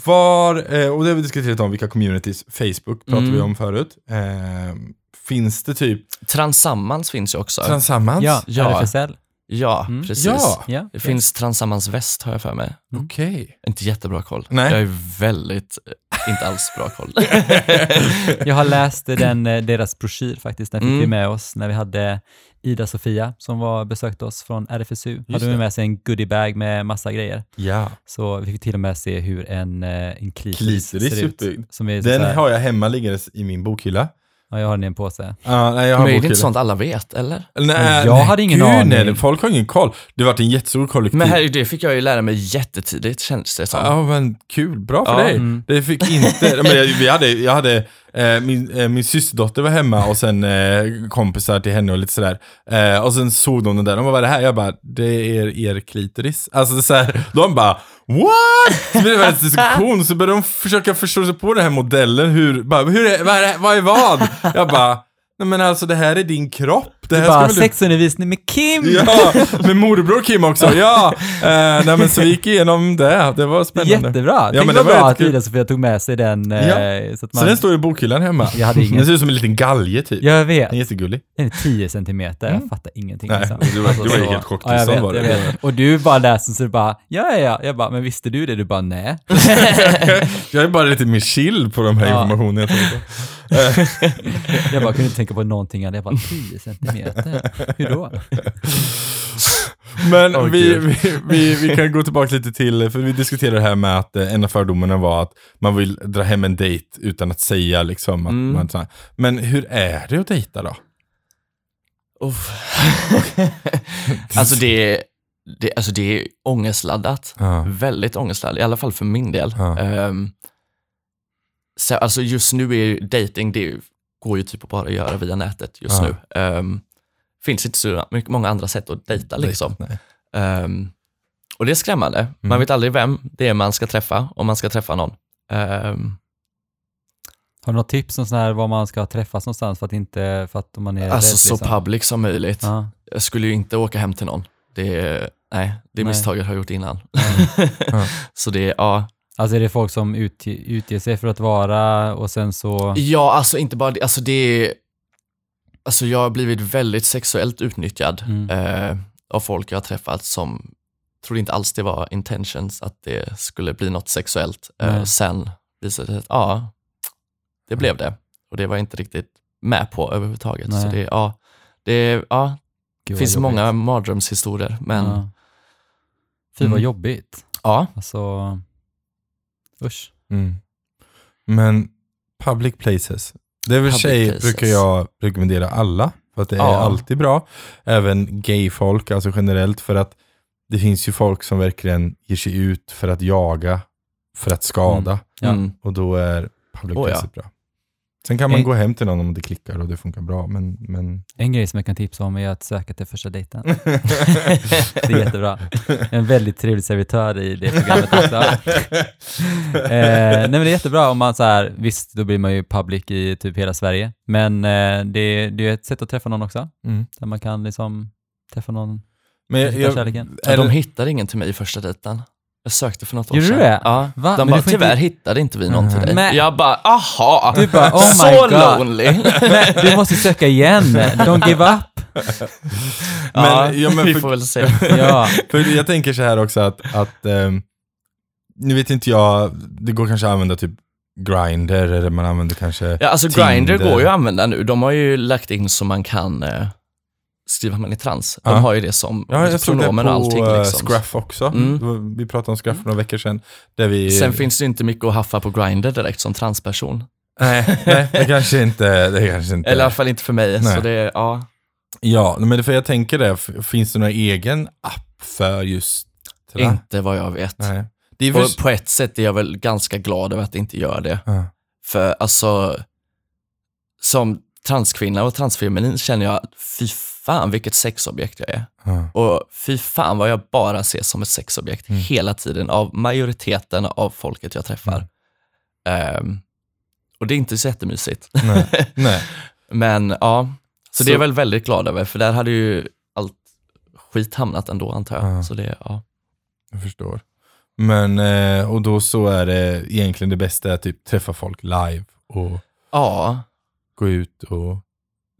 var, eh, och det har vi diskuterat om, vilka communities, Facebook pratade Mm. vi om förut. Ehm, finns det typ Transammans finns ju också. transammans? Ja, Ja. RFSL. ja, Mm. precis. Ja. Ja, Det finns Transammans väst har jag för mig. Okej. Inte jättebra koll. Nej. Jag är väldigt, eh, inte alls bra koll. Jag har läst den, eh, deras broschyr faktiskt, den fick Mm. vi med oss när vi hade Ida-Sofia som var, besökte oss från RFSU. hade det. med sig en goodiebag med massa grejer. Ja. Så vi fick till och med se hur en, eh, en klitoris, Klitoris ser ut. Som är så Den här, har jag hemma liggandes i min bokhylla. ja, jag har den i en påse. Ja, nej, jag har Men är det inte sånt alla vet, eller? Nej, Jag nej, hade ingen gud, aning. Nej, folk har ingen koll. Det har varit en jättestor kollektiv. Men här, det fick jag ju lära mig jättetidigt känns det som. Ja men kul, bra för Ja, dig. mm. Det fick inte, men jag, vi hade, jag hade, Eh, min, eh, min systerdotter var hemma och sen eh, kompisar till henne och lite sådär. Eh, och sen såg de den där, de bara vad är det här? Jag bara, det är er klitoris. Alltså såhär, så här, de bara What? Så blev det en diskussion, så började de försöka förstå sig på den här modellen, hur, bara, hur är, vad, är, det- vad är vad? Jag bara, nej men alltså det här är din kropp. det Du här bara, ska väl sexundervisning med Kim! Ja, med morbror Kim också, ja! Eh, nej men så vi gick igenom det, det var spännande. Jättebra! Ja, Tänk men det var bra att. Ida-Sofia tog med sig den. eh, Så, att man, Så den står i bokhyllan hemma. Jag hade ingen. Den ser ut som en liten galge typ. Jag vet. Den är jättegullig. Den är 10 centimeter, jag fattar ingenting. Nej, liksom. du var- du var så- helt Ja, jag chocktillstånd vet, var det. jag vet. Och du bara läser så du bara, ja, ja, ja. Jag bara, men visste du det? Du bara, nej. Jag är bara lite mer chill på de här Ja. informationen jag bara kunde inte tänka på någonting annat. Jag bara, 10 centimeter? Hur då? Men Åh, vi, vi, vi, vi kan gå tillbaka lite till, för vi diskuterade det här med att eh, en av fördomarna var att man vill dra hem en dejt utan att säga liksom att Mm. man så här. Men hur är det att dejta då? Uff. alltså det, det, alltså det är ångestladdat. Ja. Väldigt ångestladdat, i alla fall för min del. Ja. Ehm, så, alltså just nu är ju dating, det går ju typ att bara göra via nätet just Ja. nu. Um, finns inte så mycket, många andra sätt att dejta liksom. Nej. Ehm, och det är skrämmande. Man Mm. vet aldrig vem det är man ska träffa, om man ska träffa någon. Ehm, Har du något tips om sån här, var man ska träffas någonstans för att inte, för att man är alltså rädd, så liksom? public som möjligt. Ja. Jag skulle ju inte åka hem till någon. Det, nej, det Nej. misstaget har jag gjort innan. Ja. så det, ja. Alltså är det folk som utge, utger sig för att vara och sen så... Ja, alltså inte bara det, alltså det är, alltså jag har blivit väldigt sexuellt utnyttjad Mm. eh, av folk jag har träffat som trodde inte alls det var intentions att det skulle bli något sexuellt. Eh, sen visade det sig att ja, det blev det. Och det var jag inte riktigt med på överhuvudtaget. Så Nej. det, ja, det, ja, Gud, finns många mardrömshistorier, men Ja. Fy vad Mm. jobbigt. ja, Alltså, usch. Mm. Men public places. Det är tjej places. brukar jag rekommendera alla. För att det är Ja. alltid bra. Även gay-folk, alltså generellt. För att det finns ju folk som verkligen ger sig ut för att jaga, för att skada. Ja. Mm. Och då är public Oh, ja. places bra. Sen kan man En- gå hem till någon om det klickar och det funkar bra. Men, men... En grej som jag kan tipsa om är att söka till första dejten. Det är jättebra. En väldigt trevlig servitör i det programmet också. eh, nej men det är jättebra om man så här, visst då blir man ju public i typ hela Sverige, men eh, det, det är ett sätt att träffa någon också, Mm. där man kan liksom träffa någon. Men jag, jag, kärleken. Ja, är de hittade ingen till mig i första dejten. Jag sökte för något år Gjorde sedan. du det? Ja. Va? De Men bara, du får tyvärr inte- hittade inte vi någon till dig. Men- Jag bara, aha! Du bara, oh my så God. lonely! Men du måste söka igen, don't give up. ja, ja, men vi för- får väl se. Ja, För jag tänker så här också att, att ehm, nu vet inte jag, det går kanske att använda typ Grindr eller man använder kanske Ja, alltså Tinder. Grindr går ju att använda nu. De har ju lagt in så man kan eh, skriva att man är trans. De Ja. har ju det som Ja, jag såg det på och allting. eh, Liksom. Scruff också. Mm. Vi pratade om Scruff för några veckor sedan. Där vi... Sen finns det inte mycket att haffa på Grindr direkt som transperson. Nej, nej, det kanske inte... Det kanske inte Eller i alla fall inte för mig. Nej. Så det, ja. Ja, men för jag tänker det, finns det någon egen app för just... trans? Inte vad jag vet. Nej. Det är. Och på ett sätt är jag väl ganska glad över att det inte gör det. Ja. För alltså, som transkvinna och transfeminin känner jag, fy fan vilket sexobjekt jag är. Ja. Och fy fan vad jag bara ses som ett sexobjekt Mm. hela tiden av majoriteten av folket jag träffar. Ehm, och det är inte så jättemysigt. Nej. nej. Men ja, så, Så- det är jag väl väldigt glad över, för där hade ju allt skit hamnat ändå antar jag. Ja. Så det, ja. Jag förstår. Men, eh, och då så är det egentligen det bästa att typ träffa folk live och Ja, gå ut och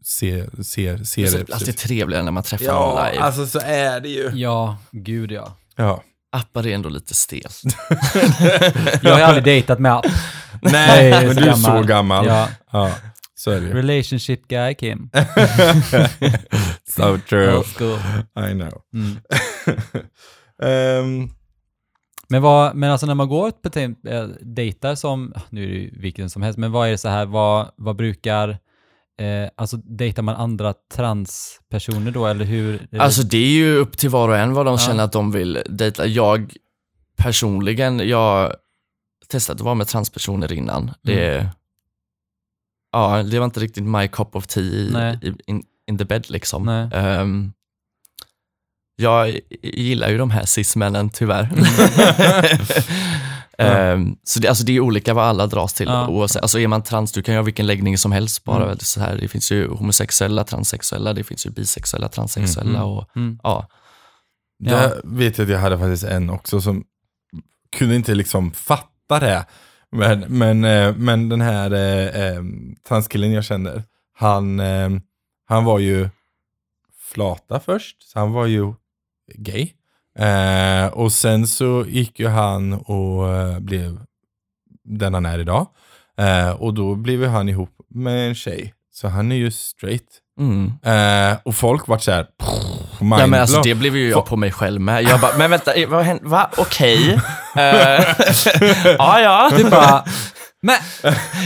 se, se, se så det. alltid trevligare när man träffar någon live. alltså så är det ju. ja, gud ja. Ja. Appar är ändå lite stelt. Jag har aldrig dejtat med app. Nej, är men så du är så gammal. Ja. Ja, så är det ju. relationship guy Kim. so true. I know. Mm. Ehm, Men, vad, men alltså när man går på äh, dejtar som, nu är det ju vilken som helst, men vad är det så här, vad, vad brukar, eh, alltså dejtar man andra transpersoner då eller hur? Eller- Alltså det är ju upp till var och en vad de Ja. känner att de vill dejta. Jag personligen, jag testat att vara med transpersoner innan. Det, ja, det var inte riktigt my cup of tea i, in, in the bed liksom. Ehm, jag gillar ju de här cis-männen tyvärr. Ehm, så det, alltså det är olika vad alla dras till. Ja. Oavsett, alltså är man trans, du kan ju ha vilken läggning som helst. Bara Mm. så här. Det finns ju homosexuella, transsexuella, det finns ju bisexuella, transsexuella. Mm. Och, Mm. ja. Ja. Där vet jag att jag hade faktiskt en också som kunde inte liksom fatta det. Men, men, eh, men den här eh, eh, transkillen jag känner, han, eh, han var ju flata först, så han var ju gay. Eh, och sen så gick ju han och eh, blev den han är idag. Eh, och då blev ju han ihop med en tjej. Så han är ju straight. Mm. Eh, och folk vart såhär, Ja, men alltså, det blev ju jag på mig själv med. Jag bara, men vänta, eh, vad hände? Va? Okej. Eh, ja, ja. Det bara, men,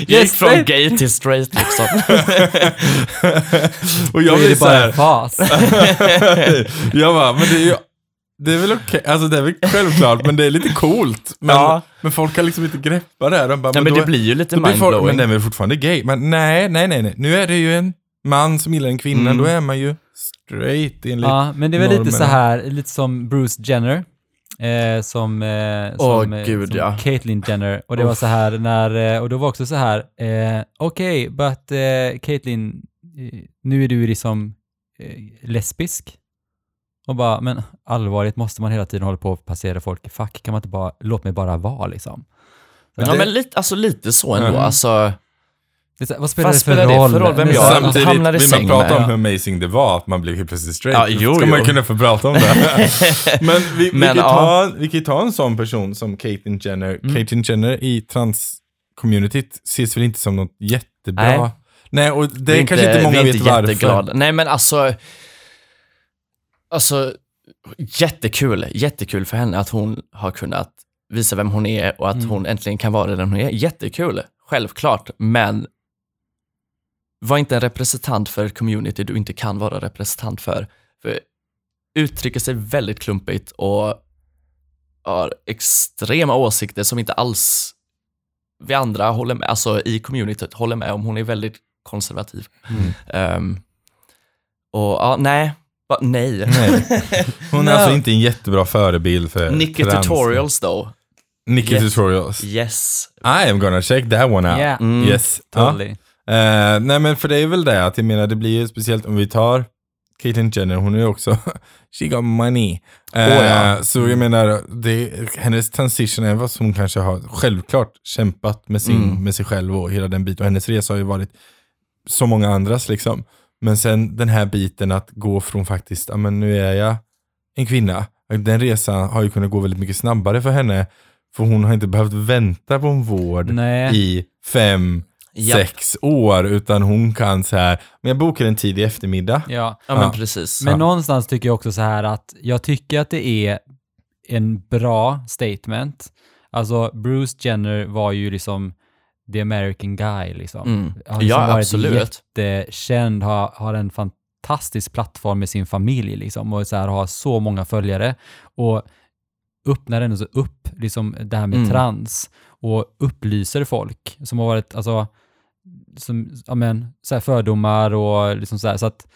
Gick från gay till straight liksom. och jag är blir det så bara här, en fas. jag bara, men det är ju, det är väl okej, alltså det är väl självklart, men det är lite coolt. Men, Ja. men folk kan liksom inte greppa det här. De bara, Ja, men det blir ju lite mindblowing. Men den är väl fortfarande gay? Men nej, nej, nej, nej. Nu är det ju en man som gillar en kvinna, Mm. då är man ju straight enligt... Ja, men det är väl lite normerna. så här, lite som Bruce Jenner. Eh, som eh, Åh, som, eh, gud, som ja. Caitlyn Jenner. Och det var så här när, eh, och då var också så här, eh, okej, okay, but eh, Caitlyn, eh, nu är du liksom lesbisk. Och bara, men allvarligt måste man hela tiden hålla på och passera folk i fack? Kan man inte bara, låt mig bara vara liksom? Så Ja, det- men lite, alltså lite så ändå. Mm. Alltså, det vad spelar det för spelar det roll? för roll? Vem Det jag? Samtidigt hamnar i vill säng man prata med, om hur amazing det var att man blev helt plötsligt straight. Ja, jo, ska man jo. kunna få prata om det. Men vi, vi, Men, kan ju ja. ta, vi kan ta en sån person som Caitlyn Jenner. Mm. Caitlyn Jenner i trans-communityt ses väl inte som något jättebra. Nej. Nej, och det, vi är kanske inte många vi är vet varför. jätteglada. Nej, men alltså, alltså, jättekul, jättekul för henne att hon har kunnat visa vem hon är och att Mm. hon äntligen kan vara den hon är. Jättekul, självklart, men var inte en representant för ett community du inte kan vara representant för. för uttrycker sig väldigt klumpigt och har extrema åsikter som inte alls vi andra håller med, alltså i communityt håller med om. Hon är väldigt konservativ. Mm. Ehm, och ja, nej, bara nej. Nej. Hon är No. alltså inte en jättebra förebild för Nicky trans. Tutorials då. Nicky Yes. Tutorials. Yes. I am gonna check that one out. Yeah, Mm. Yes. Ja. totally. Eh, nej men för det är väl det att jag menar det blir ju speciellt om vi tar Caitlyn Jenner, hon är ju också, she got money. Åh, ja. Så jag menar, det, hennes transition är vad som hon kanske har självklart kämpat med, sin, Mm. med sig själv och hela den biten. Och hennes resa har ju varit så många andras liksom. Men sen den här biten att gå från faktiskt, ja men nu är jag en kvinna. Den resan har ju kunnat gå väldigt mycket snabbare för henne. För hon har inte behövt vänta på en vård Nej. i fem, Japp. sex år, utan hon kan så här, men jag bokar en tid i eftermiddag. Ja. Ja, men Ja. precis. Men Ja. någonstans tycker jag också så här att jag tycker att det är en bra statement. Alltså Bruce Jenner var ju liksom the American guy liksom. Mm. Har liksom Ja, varit absolut. jättekänd, har, har en fantastisk plattform med sin familj liksom och så här, har så många följare och öppnar ändå så upp liksom det här med Mm. trans och upplyser folk som har varit, alltså, som, ja men, så här fördomar och liksom så här, så att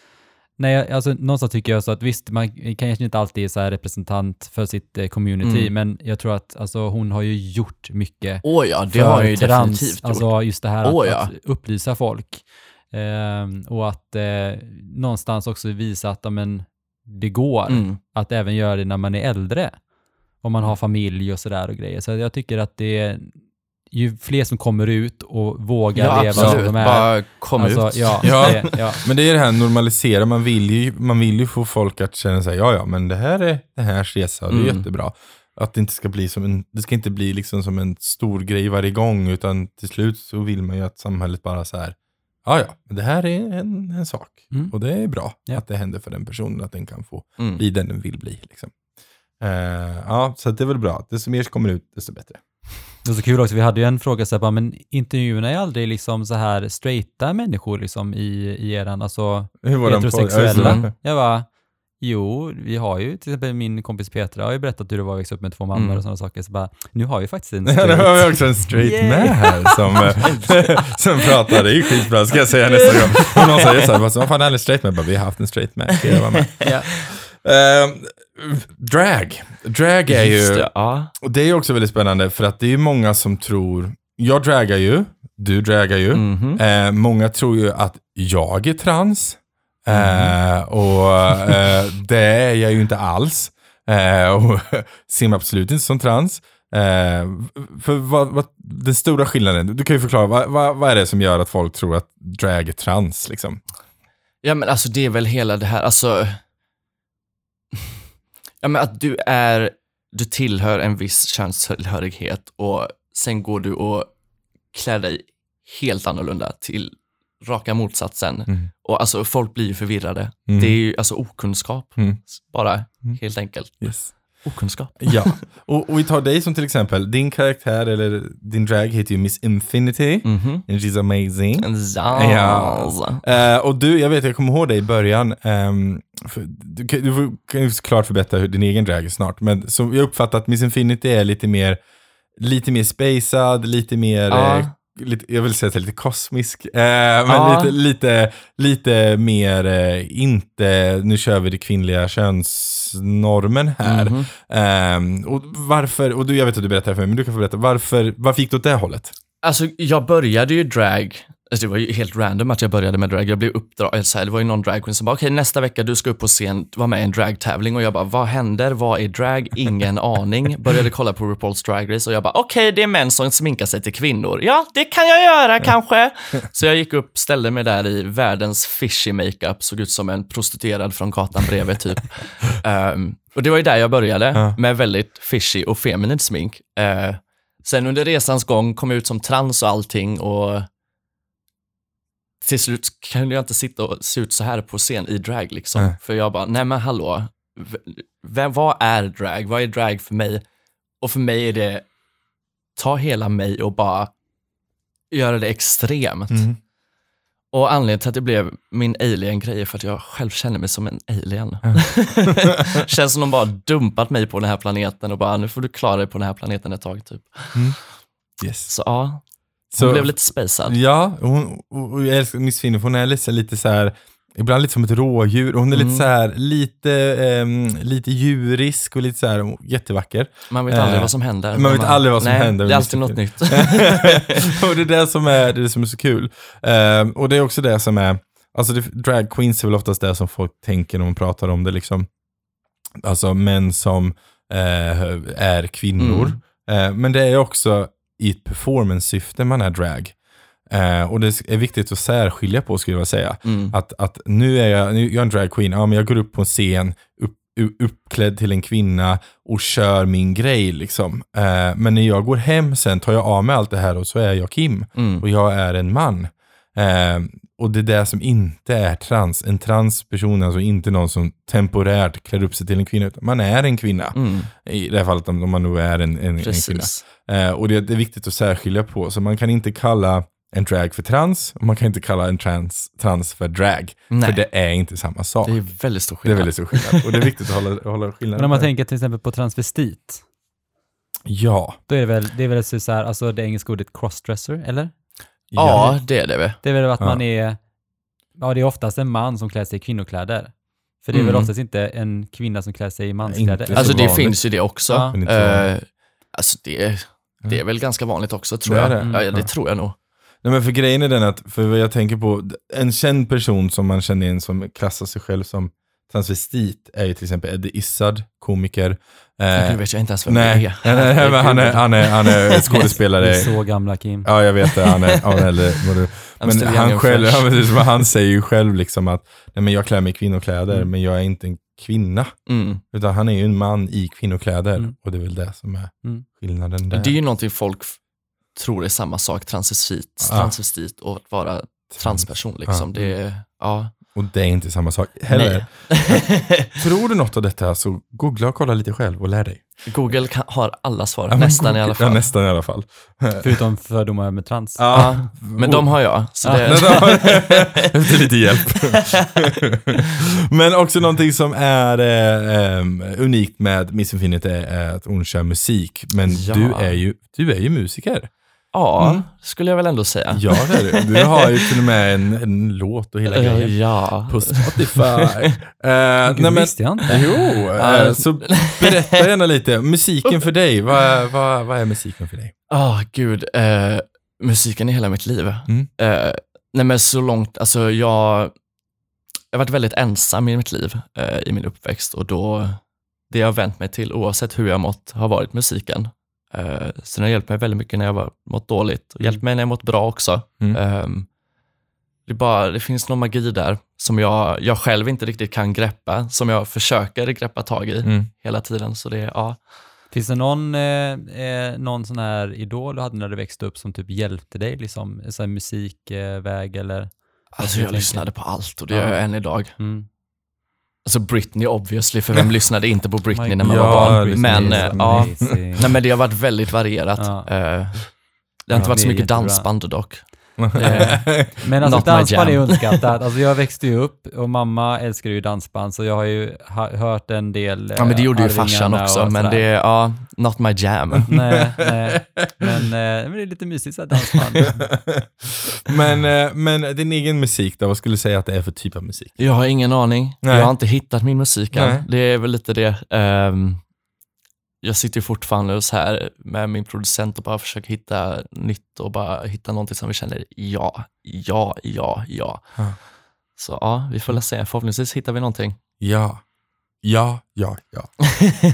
Nej, alltså någonstans tycker jag så att visst, man kanske inte alltid är så här representant för sitt eh, community, Mm. men jag tror att alltså, hon har ju gjort mycket Åh ja, det har jag ju trans, definitivt gjort. Alltså just det här att, ja. att upplysa folk. Ehm, och att eh, någonstans också visa att ja, men, det går Mm. att även göra det när man är äldre. Om man har familj och sådär och grejer. Så jag tycker att det är ju fler som kommer ut och vågar Ja, leva som de är. Bara kom alltså, ut. Ja, Ja. Det, ja. Men det är det här normalisera, man vill ju, man vill ju få folk att känna sig, ja ja, men det här är det här resa, det är Mm. jättebra. Att det inte ska bli som en, det ska inte bli liksom som en stor grej varje gång, utan till slut så vill man ju att samhället bara så här, ja ja, men det här är en, en sak. Mm. Och det är bra Ja. att det händer för den personen, att den kan få Mm. bli den den vill bli. Liksom. Eh, ja, så det är väl bra. Desto mer som kommer ut, desto bättre. Det var så kul också, vi hade ju en fråga så här, bara, men intervjuerna är aldrig liksom så här straighta människor liksom i, i eran, alltså Hur var på- heterosexuella. Det. Jag bara, jo, vi har ju till exempel min kompis Petra har ju berättat hur det var att växa upp med två mammor Mm. och sådana saker, så bara, nu har vi faktiskt en Ja, nu straight. har vi också en straight Yay. med här som, som pratar. Det är ju skitbra, ska jag säga nästa gång. Om någon säger så här, vad fan är en straight med? Bara, vi har haft en straight med, ska jag vara med? Ja. Eh, drag. Drag är ju, det, ja. och det är ju också väldigt spännande för att det är många som tror, jag dragar ju, du dragar ju. Mhm. Eh, många tror ju att jag är trans. Eh, och eh, det är jag ju inte alls. Eh, och ser mig absolut inte som trans. För vad, vad, den stora skillnaden, du kan ju förklara, vad, vad, vad är det som gör att folk tror att drag är trans? Liksom? Ja men alltså det är väl hela det här, alltså. Ja men att du är, du tillhör en viss könstillhörighet och sen går du och klär dig helt annorlunda till raka motsatsen. Mm. Och alltså folk blir ju förvirrade. Mm. Det är ju alltså okunskap, Mm. bara Mm. helt enkelt. Yes. Okunskap. Ja, och, och vi tar dig som till exempel, din karaktär eller din drag heter ju Miss Infinity. Mhm. And she's amazing. Ja. Ja. Eh, och du, jag vet, jag kommer ihåg dig i början. ehm, för, du, kan- du kan ju såklart förbättra hur din egen drag är snart. Men så jag uppfattar att Miss Infinity är lite mer, lite mer spacad, lite mer, Ja. Eh, lite, jag vill säga att det är lite kosmisk. Eh, men Ja. lite, lite, lite mer, eh, inte, nu kör vi det kvinnliga könsnormen här. Mhm. Ehm, och varför, och du, jag vet att du berättar för mig, men du kan få berätta, varför, varför gick du åt det hållet? Alltså, jag började ju drag, alltså, det var ju helt random att jag började med drag. Jag blev uppdragen, det var ju någon dragqueen som bara, okej nästa vecka du ska upp på scen, vara med i en dragtävling och jag bara, vad händer? Vad är drag? Ingen aning. Började kolla på RuPaul's Drag Race och jag bara, okej det är män som sminkar sig till kvinnor. Ja, det kan jag göra kanske. Så jag gick upp, ställde mig där i världens fishy makeup, såg ut som en prostituerad från gatan bredvid typ. Ehm, och det var ju där jag började, Ja. med väldigt fishy och feminint smink. Eh, Sen under resans gång kom jag ut som trans och allting och till slut kunde jag inte sitta och se ut så här på scen i drag liksom. Nej. För jag bara, nej men hallå, vem, vad är drag? Vad är drag för mig? Och för mig är det, ta hela mig och bara göra det extremt. Mm. Och anledningen till att det blev min alien-grej är för att jag själv känner mig som en alien. Känns som de bara dumpat mig på den här planeten och bara, nu får du klara dig på den här planeten ett tag typ. Yes. Så ja, hon Så- blev lite spacad. Ja, hon, och jag älskar Miss Finny, för hon är lite, lite så här, ibland lite som ett rådjur. Hon är lite Mm. så här, lite, ehm, lite djurisk och lite så här, jättevacker. Man vet Eh, aldrig vad som händer. man vet aldrig vad som nej, händer Det är alltid något nytt. och det är det som är, det är det som är så kul. Ehm, och det är också det som är, alltså det, drag queens är väl oftast det som folk tänker när man pratar om det liksom. Alltså män som eh, är kvinnor. Mm. Eh, men det är också i ett performance-syfte man är drag. Eh, och det är viktigt att särskilja på skulle jag säga. Mm. Att, att nu är jag, nu, jag är en drag queen, ja men jag går upp på en scen upp, uppklädd till en kvinna och kör min grej liksom. Eh, men när jag går hem sen tar jag av mig allt det här och så är jag Kim Mm. och jag är en man. Eh, och det är det som inte är trans. En transperson är alltså inte någon som temporärt klär upp sig till en kvinna, utan man är en kvinna. Mm. I det här fallet om, man nu är en, en, en kvinna. Precis. Eh, och det, det är viktigt att särskilja på, så man kan inte kalla en drag för trans och man kan inte kalla en trans, trans för drag. Nej. För det är inte samma sak. Det Det är är, väldigt stor skillnad. väldigt stor skillnad. Och det är viktigt att hålla, hålla skillnaden. Men om man där. tänker till exempel på transvestit, Ja. då är det väl, det är väl så här, alltså det engelska ordet crossdresser, eller? Ja, det är det väl. Det är väl att Ja. man är, ja det är oftast en man som klär sig i kvinnokläder. För det är väl Mm. oftast inte en kvinna som klär sig i manskläder. så Alltså det vanligt. finns ju det också. Ja. Eh, alltså det, det är väl ganska vanligt också tror Det jag. det? Ja, ja, det Ja. tror jag nog. Nej, men för grejen är den att, för vad jag tänker på, en känd person som man känner igen som klassar sig själv som transvestit är ju till exempel Eddie Izzard, komiker. Eh, vet jag inte ens vem nej, det är. nej, nej, men han är, han är, han är skådespelare. är så gamla Kim. Ja, jag vet det. Han är, han är äldre. du- Men han själv, men han säger ju själv liksom att nej, men jag klär mig i kvinnokläder, Mm. men jag är inte en kvinna. Mm. Utan han är ju en man i kvinnokläder. Mm. Och det är väl det som är Mm. skillnaden där. Det är ju någonting folk tror är samma sak, transvestit, transvestit och att vara transperson liksom. Ja. Det ja. Och det är inte samma sak heller. Tror du något av detta så googla och kolla lite själv och lär dig. Google kan, har alla svar, Ja, nästan Google- i alla fall. Ja, nästan i alla fall. Förutom fördomar med trans. Ja, men de har jag. Så Ja. det, Efter lite hjälp. Men också någonting som är eh, em, unikt med Miss Infinity är att hon kör musik. Men Ja. du, är ju, du är ju musiker. Ja, Mm. skulle jag väl ändå säga. Ja, det är det. Du har ju till och med en, en låt och hela Eh, grejen. ja. På Spotify. uh, nej, Gud, men, visste jag inte. jo, Ja. så berätta gärna lite. Musiken för dig, vad, vad, vad är musiken för dig? Ja, gud. Eh, musiken i hela mitt liv. Mm. Eh, nej men så långt, alltså jag, jag har varit väldigt ensam i mitt liv, i min uppväxt och då, det jag har vänt mig till oavsett hur jag mått har varit musiken. Eh, så den har hjälpt mig väldigt mycket när jag var, mått dåligt och hjälpt mig när jag mått bra också. Mm. Ehm, det, bara, det finns någon magi där som jag, jag själv inte riktigt kan greppa, som jag försöker greppa tag i Mm. hela tiden. Så det, ja. Finns det någon, eh, eh, någon sån här idol du hade när du växte upp som typ hjälpte dig, liksom, här musikväg eller? Alltså jag lyssnade på allt och det Ja. gör jag än idag. Mm. Alltså Britney obviously, för vem lyssnade inte på Britney när man God, var barn? Men, eh, ja, nej, men det har varit väldigt varierat. Ja. Eh, det har inte varit så mycket jättebra. dansband dock. Men alltså Not dansband är underskattat. Alltså jag växte ju upp och mamma älskar ju dansband så jag har ju hört en del Ja men det eh, gjorde ju farsan också, men det är, ja, not my jam. Nej, nej. Men, eh, men det är lite mysigt så här dansband. men, eh, men din egen musik då, vad skulle du säga att det är för typ av musik? Jag har ingen aning. Nej. Jag har inte hittat min musik än. Nej. Det är väl lite det. Ehm, jag sitter fortfarande så här med min producent och bara försöker hitta nytt och bara hitta någonting som vi känner ja, ja, ja, ja. Ja. Så ja, vi får väl se. Förhoppningsvis hittar vi någonting. Ja. Ja, ja, ja.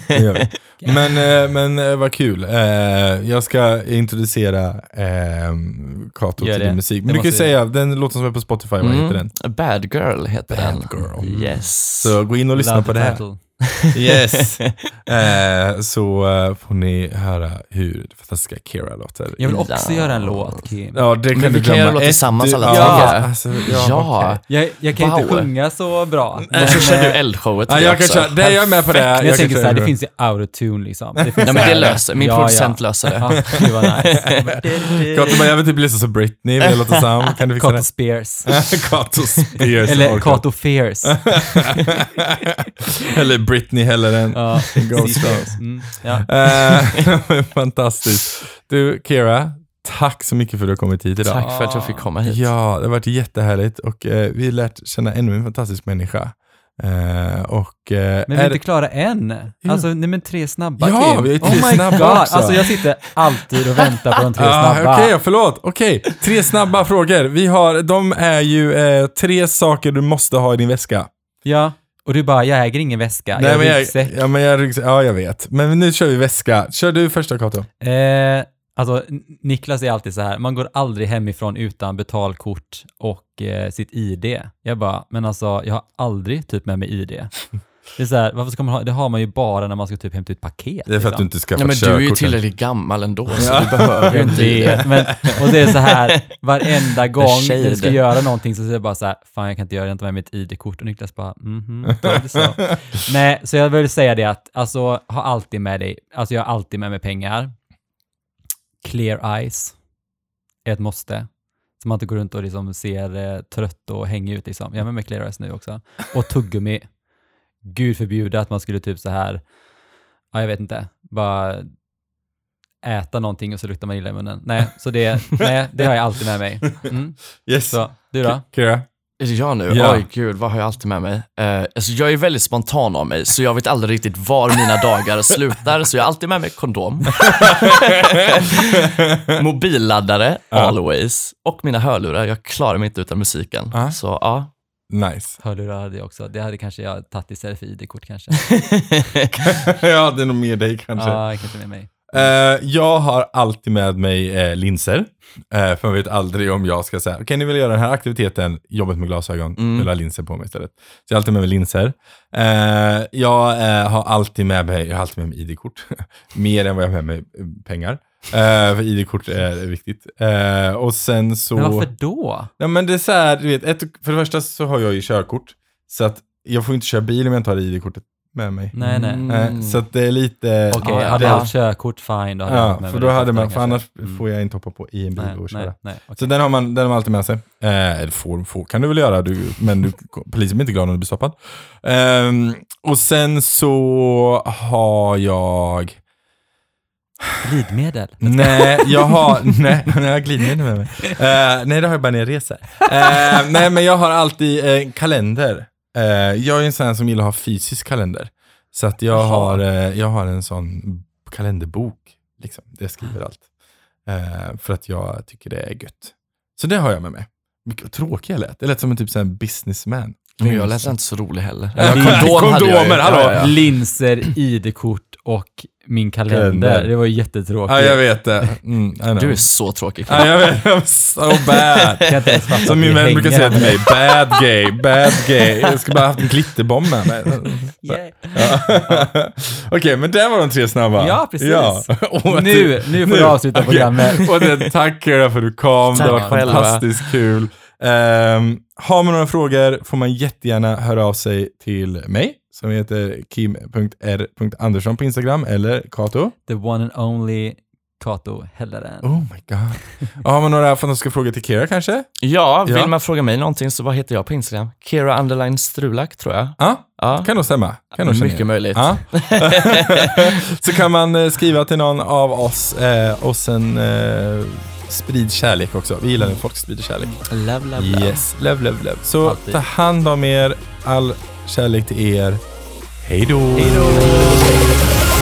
Det gör vi. Men, eh, men eh, vad kul. Eh, jag ska introducera eh, Kato till din musik. Men du kan ju säga, den låten som är på Spotify, vad heter den? Mm. Bad Girl heter Bad den. Girl. Yes. Så gå in och lyssna Love på det här. title. Yes. Eh, så eh, får ni höra hur fantastiska Kira låter. Jag vill också Ja. göra en låt, Kim. Ja, det kan Men du vi kan göra glömma. låt tillsammans du- alla ja, tre. Alltså, ja, Ja. okej. Jag, jag kan inte Wow. sjunga så bra. Då kör du eh, eldshowet Ja, jag också. köra, det är jag med på det. Men jag, kan tänker köra så här, det finns ju autotune liksom. Det finns Ja, så men det löser, min Ja, producent löser det. Det var nice. Kato jag vill typ lyssna som Britney, vill jag låta sam. Kan du fixa Kato det? Spears. Kato Spears. Eller. Kato Fears. Eller Britney heller än. Ja, Ghost. Mm, ja. Eh, Fantastiskt. Du, Kira, tack så mycket för att du har kommit hit idag. Tack för att jag fick komma hit. Ja, det har varit jättehärligt och eh, vi har lärt känna ännu en fantastisk människa. Eh, och, eh, Men vi är är inte det- klara än. Alltså, nej men tre snabba Ja, Kim. vi har ju tre oh my snabba God. också. Alltså jag sitter alltid och väntar på de tre Ah, snabba. Okej, förlåt. Okej, tre snabba frågor. Vi har, de är ju tre saker du måste ha i din väska. Ja, och du bara, jag äger ingen väska. Nej, jag men har jag, ryggsäck. ja, men jag, ryggsäck- ja, jag vet. Men nu kör vi väska. Kör du första, Kato. Eh, alltså, Niklas är alltid så här, man går aldrig hemifrån utan betalkort och eh, sitt ID. Jag bara, men alltså, jag har aldrig typ med mig ID. Det är så här, varför ska man ha, det har man ju bara när man ska typ hämta ut paket. Det är för att du liksom. inte skaffat Ja, men du är ju körkort än. tillräckligt gammal ändå, så Ja. du behöver ju inte det. men, och det är så här, varenda gång du ska göra någonting så säger jag bara så här, fan jag kan inte göra det, jag har inte med mitt ID-kort och Niklas bara, mhm, det så. Nej, så jag vill säga det att, alltså, ha alltid med dig, alltså jag har alltid med mig pengar. Clear eyes är ett måste. Så man inte går runt och liksom ser eh, trött och hänger ut liksom. Jag har med mig clear eyes nu också. Och tuggummi. Gud förbjude att man skulle typ så här, ja jag vet inte, bara äta någonting och så luktar man illa i munnen. Nej, så det, nej, det har jag alltid med mig. Mm. Yes. Så, du då? Kira? Är det jag nu? Ja. Oj gud, vad har jag alltid med mig? Eh, alltså jag är väldigt spontan av mig, så jag vet aldrig riktigt var mina dagar slutar, så jag har alltid med mig kondom. Mobilladdare, always. Och mina hörlurar, jag klarar mig inte utan musiken. Ja. Så ja. Nice. Hörlurar hade jag också. Det hade kanske jag tagit istället för ID-kort kanske. ja, det är nog mer dig kanske. Ja, jag kan inte med mig. Eh, jag har alltid med mig eh, linser. Eh, för man vet aldrig om jag ska säga, okej ni vill göra den här aktiviteten, jobbet med glasögon, Mm. vill ha linser på mig istället. Så jag har alltid med mig linser. Jag har alltid med mig, jag har alltid med mig ID-kort. Mer än vad jag har med mig pengar. Eh, för ID-kort är viktigt. Eh, och sen så... Men varför då? Ja men det är så här, du vet, ett, för det första så har jag ju körkort. Så att jag får inte köra bil om jag inte har ID-kortet med mig. Nej, nej. Mm. Eh, så att det är lite... Okej, ja, hade ja. jag haft körkort, fine, då hade Ja, med för då hade man, för annars Mm. får jag inte hoppa på i en bil Nej, och köra. nej, nej. okej. Så den har, man, den har man alltid med sig. Eh, får, får kan du väl göra, du, men du, polisen blir inte glad när du blir stoppad. Ehm, och sen så har jag... Glidmedel. Nej, jag har, nej, jag har glidmedel med mig. Eh, nej, det har jag bara när jag reser. Eh, nej, men jag har alltid en kalender. Jag är en sån som gillar att ha fysisk kalender. Så att jag, har, jag har en sån kalenderbok, liksom, där jag skriver allt. För att jag tycker det är gött. Så det har jag med mig. Vilket tråkig jag lät. Det lät som en typ sån businessman. Men jag lät inte så rolig heller. Kondomer, hallå. Linser, ID-kort och min kalender. Kalender. Det var ju jättetråkigt. Ja, jag vet det. Mm. Du är så tråkig. Ja, jag vet. I'm so bad. Som min vän brukar säga till mig, bad gay, bad gay. Jag ska bara haft en glitterbomb med mig. Yeah. Ja. Okej, men det var de tre snabba. Ja, precis. Ja. Och Nu, nu får du avsluta Okej. programmet. Och det, tack för att du kom, det var Tack själva. fantastiskt kul. Um, har man några frågor får man jättegärna höra av sig till mig, som heter kim.r.andersson på Instagram, eller Kato. The one and only Kato Helleren. Oh my god. har man några fantastiska frågor till Kira kanske? Ja, vill Ja. man fråga mig någonting så vad heter jag på Instagram? Kira underline Strulak tror jag. Ja, Ja, kan nog stämma. Kan nog känna mycket möjligt. Ja. så kan man eh, skriva till någon av oss eh, och sen eh, sprid kärlek också. Vi gillar när folk sprider kärlek. Love, love, love. Yes, love, love, love. Så Alltid. ta hand om er, all kärlek till er. Hej då! Hej då!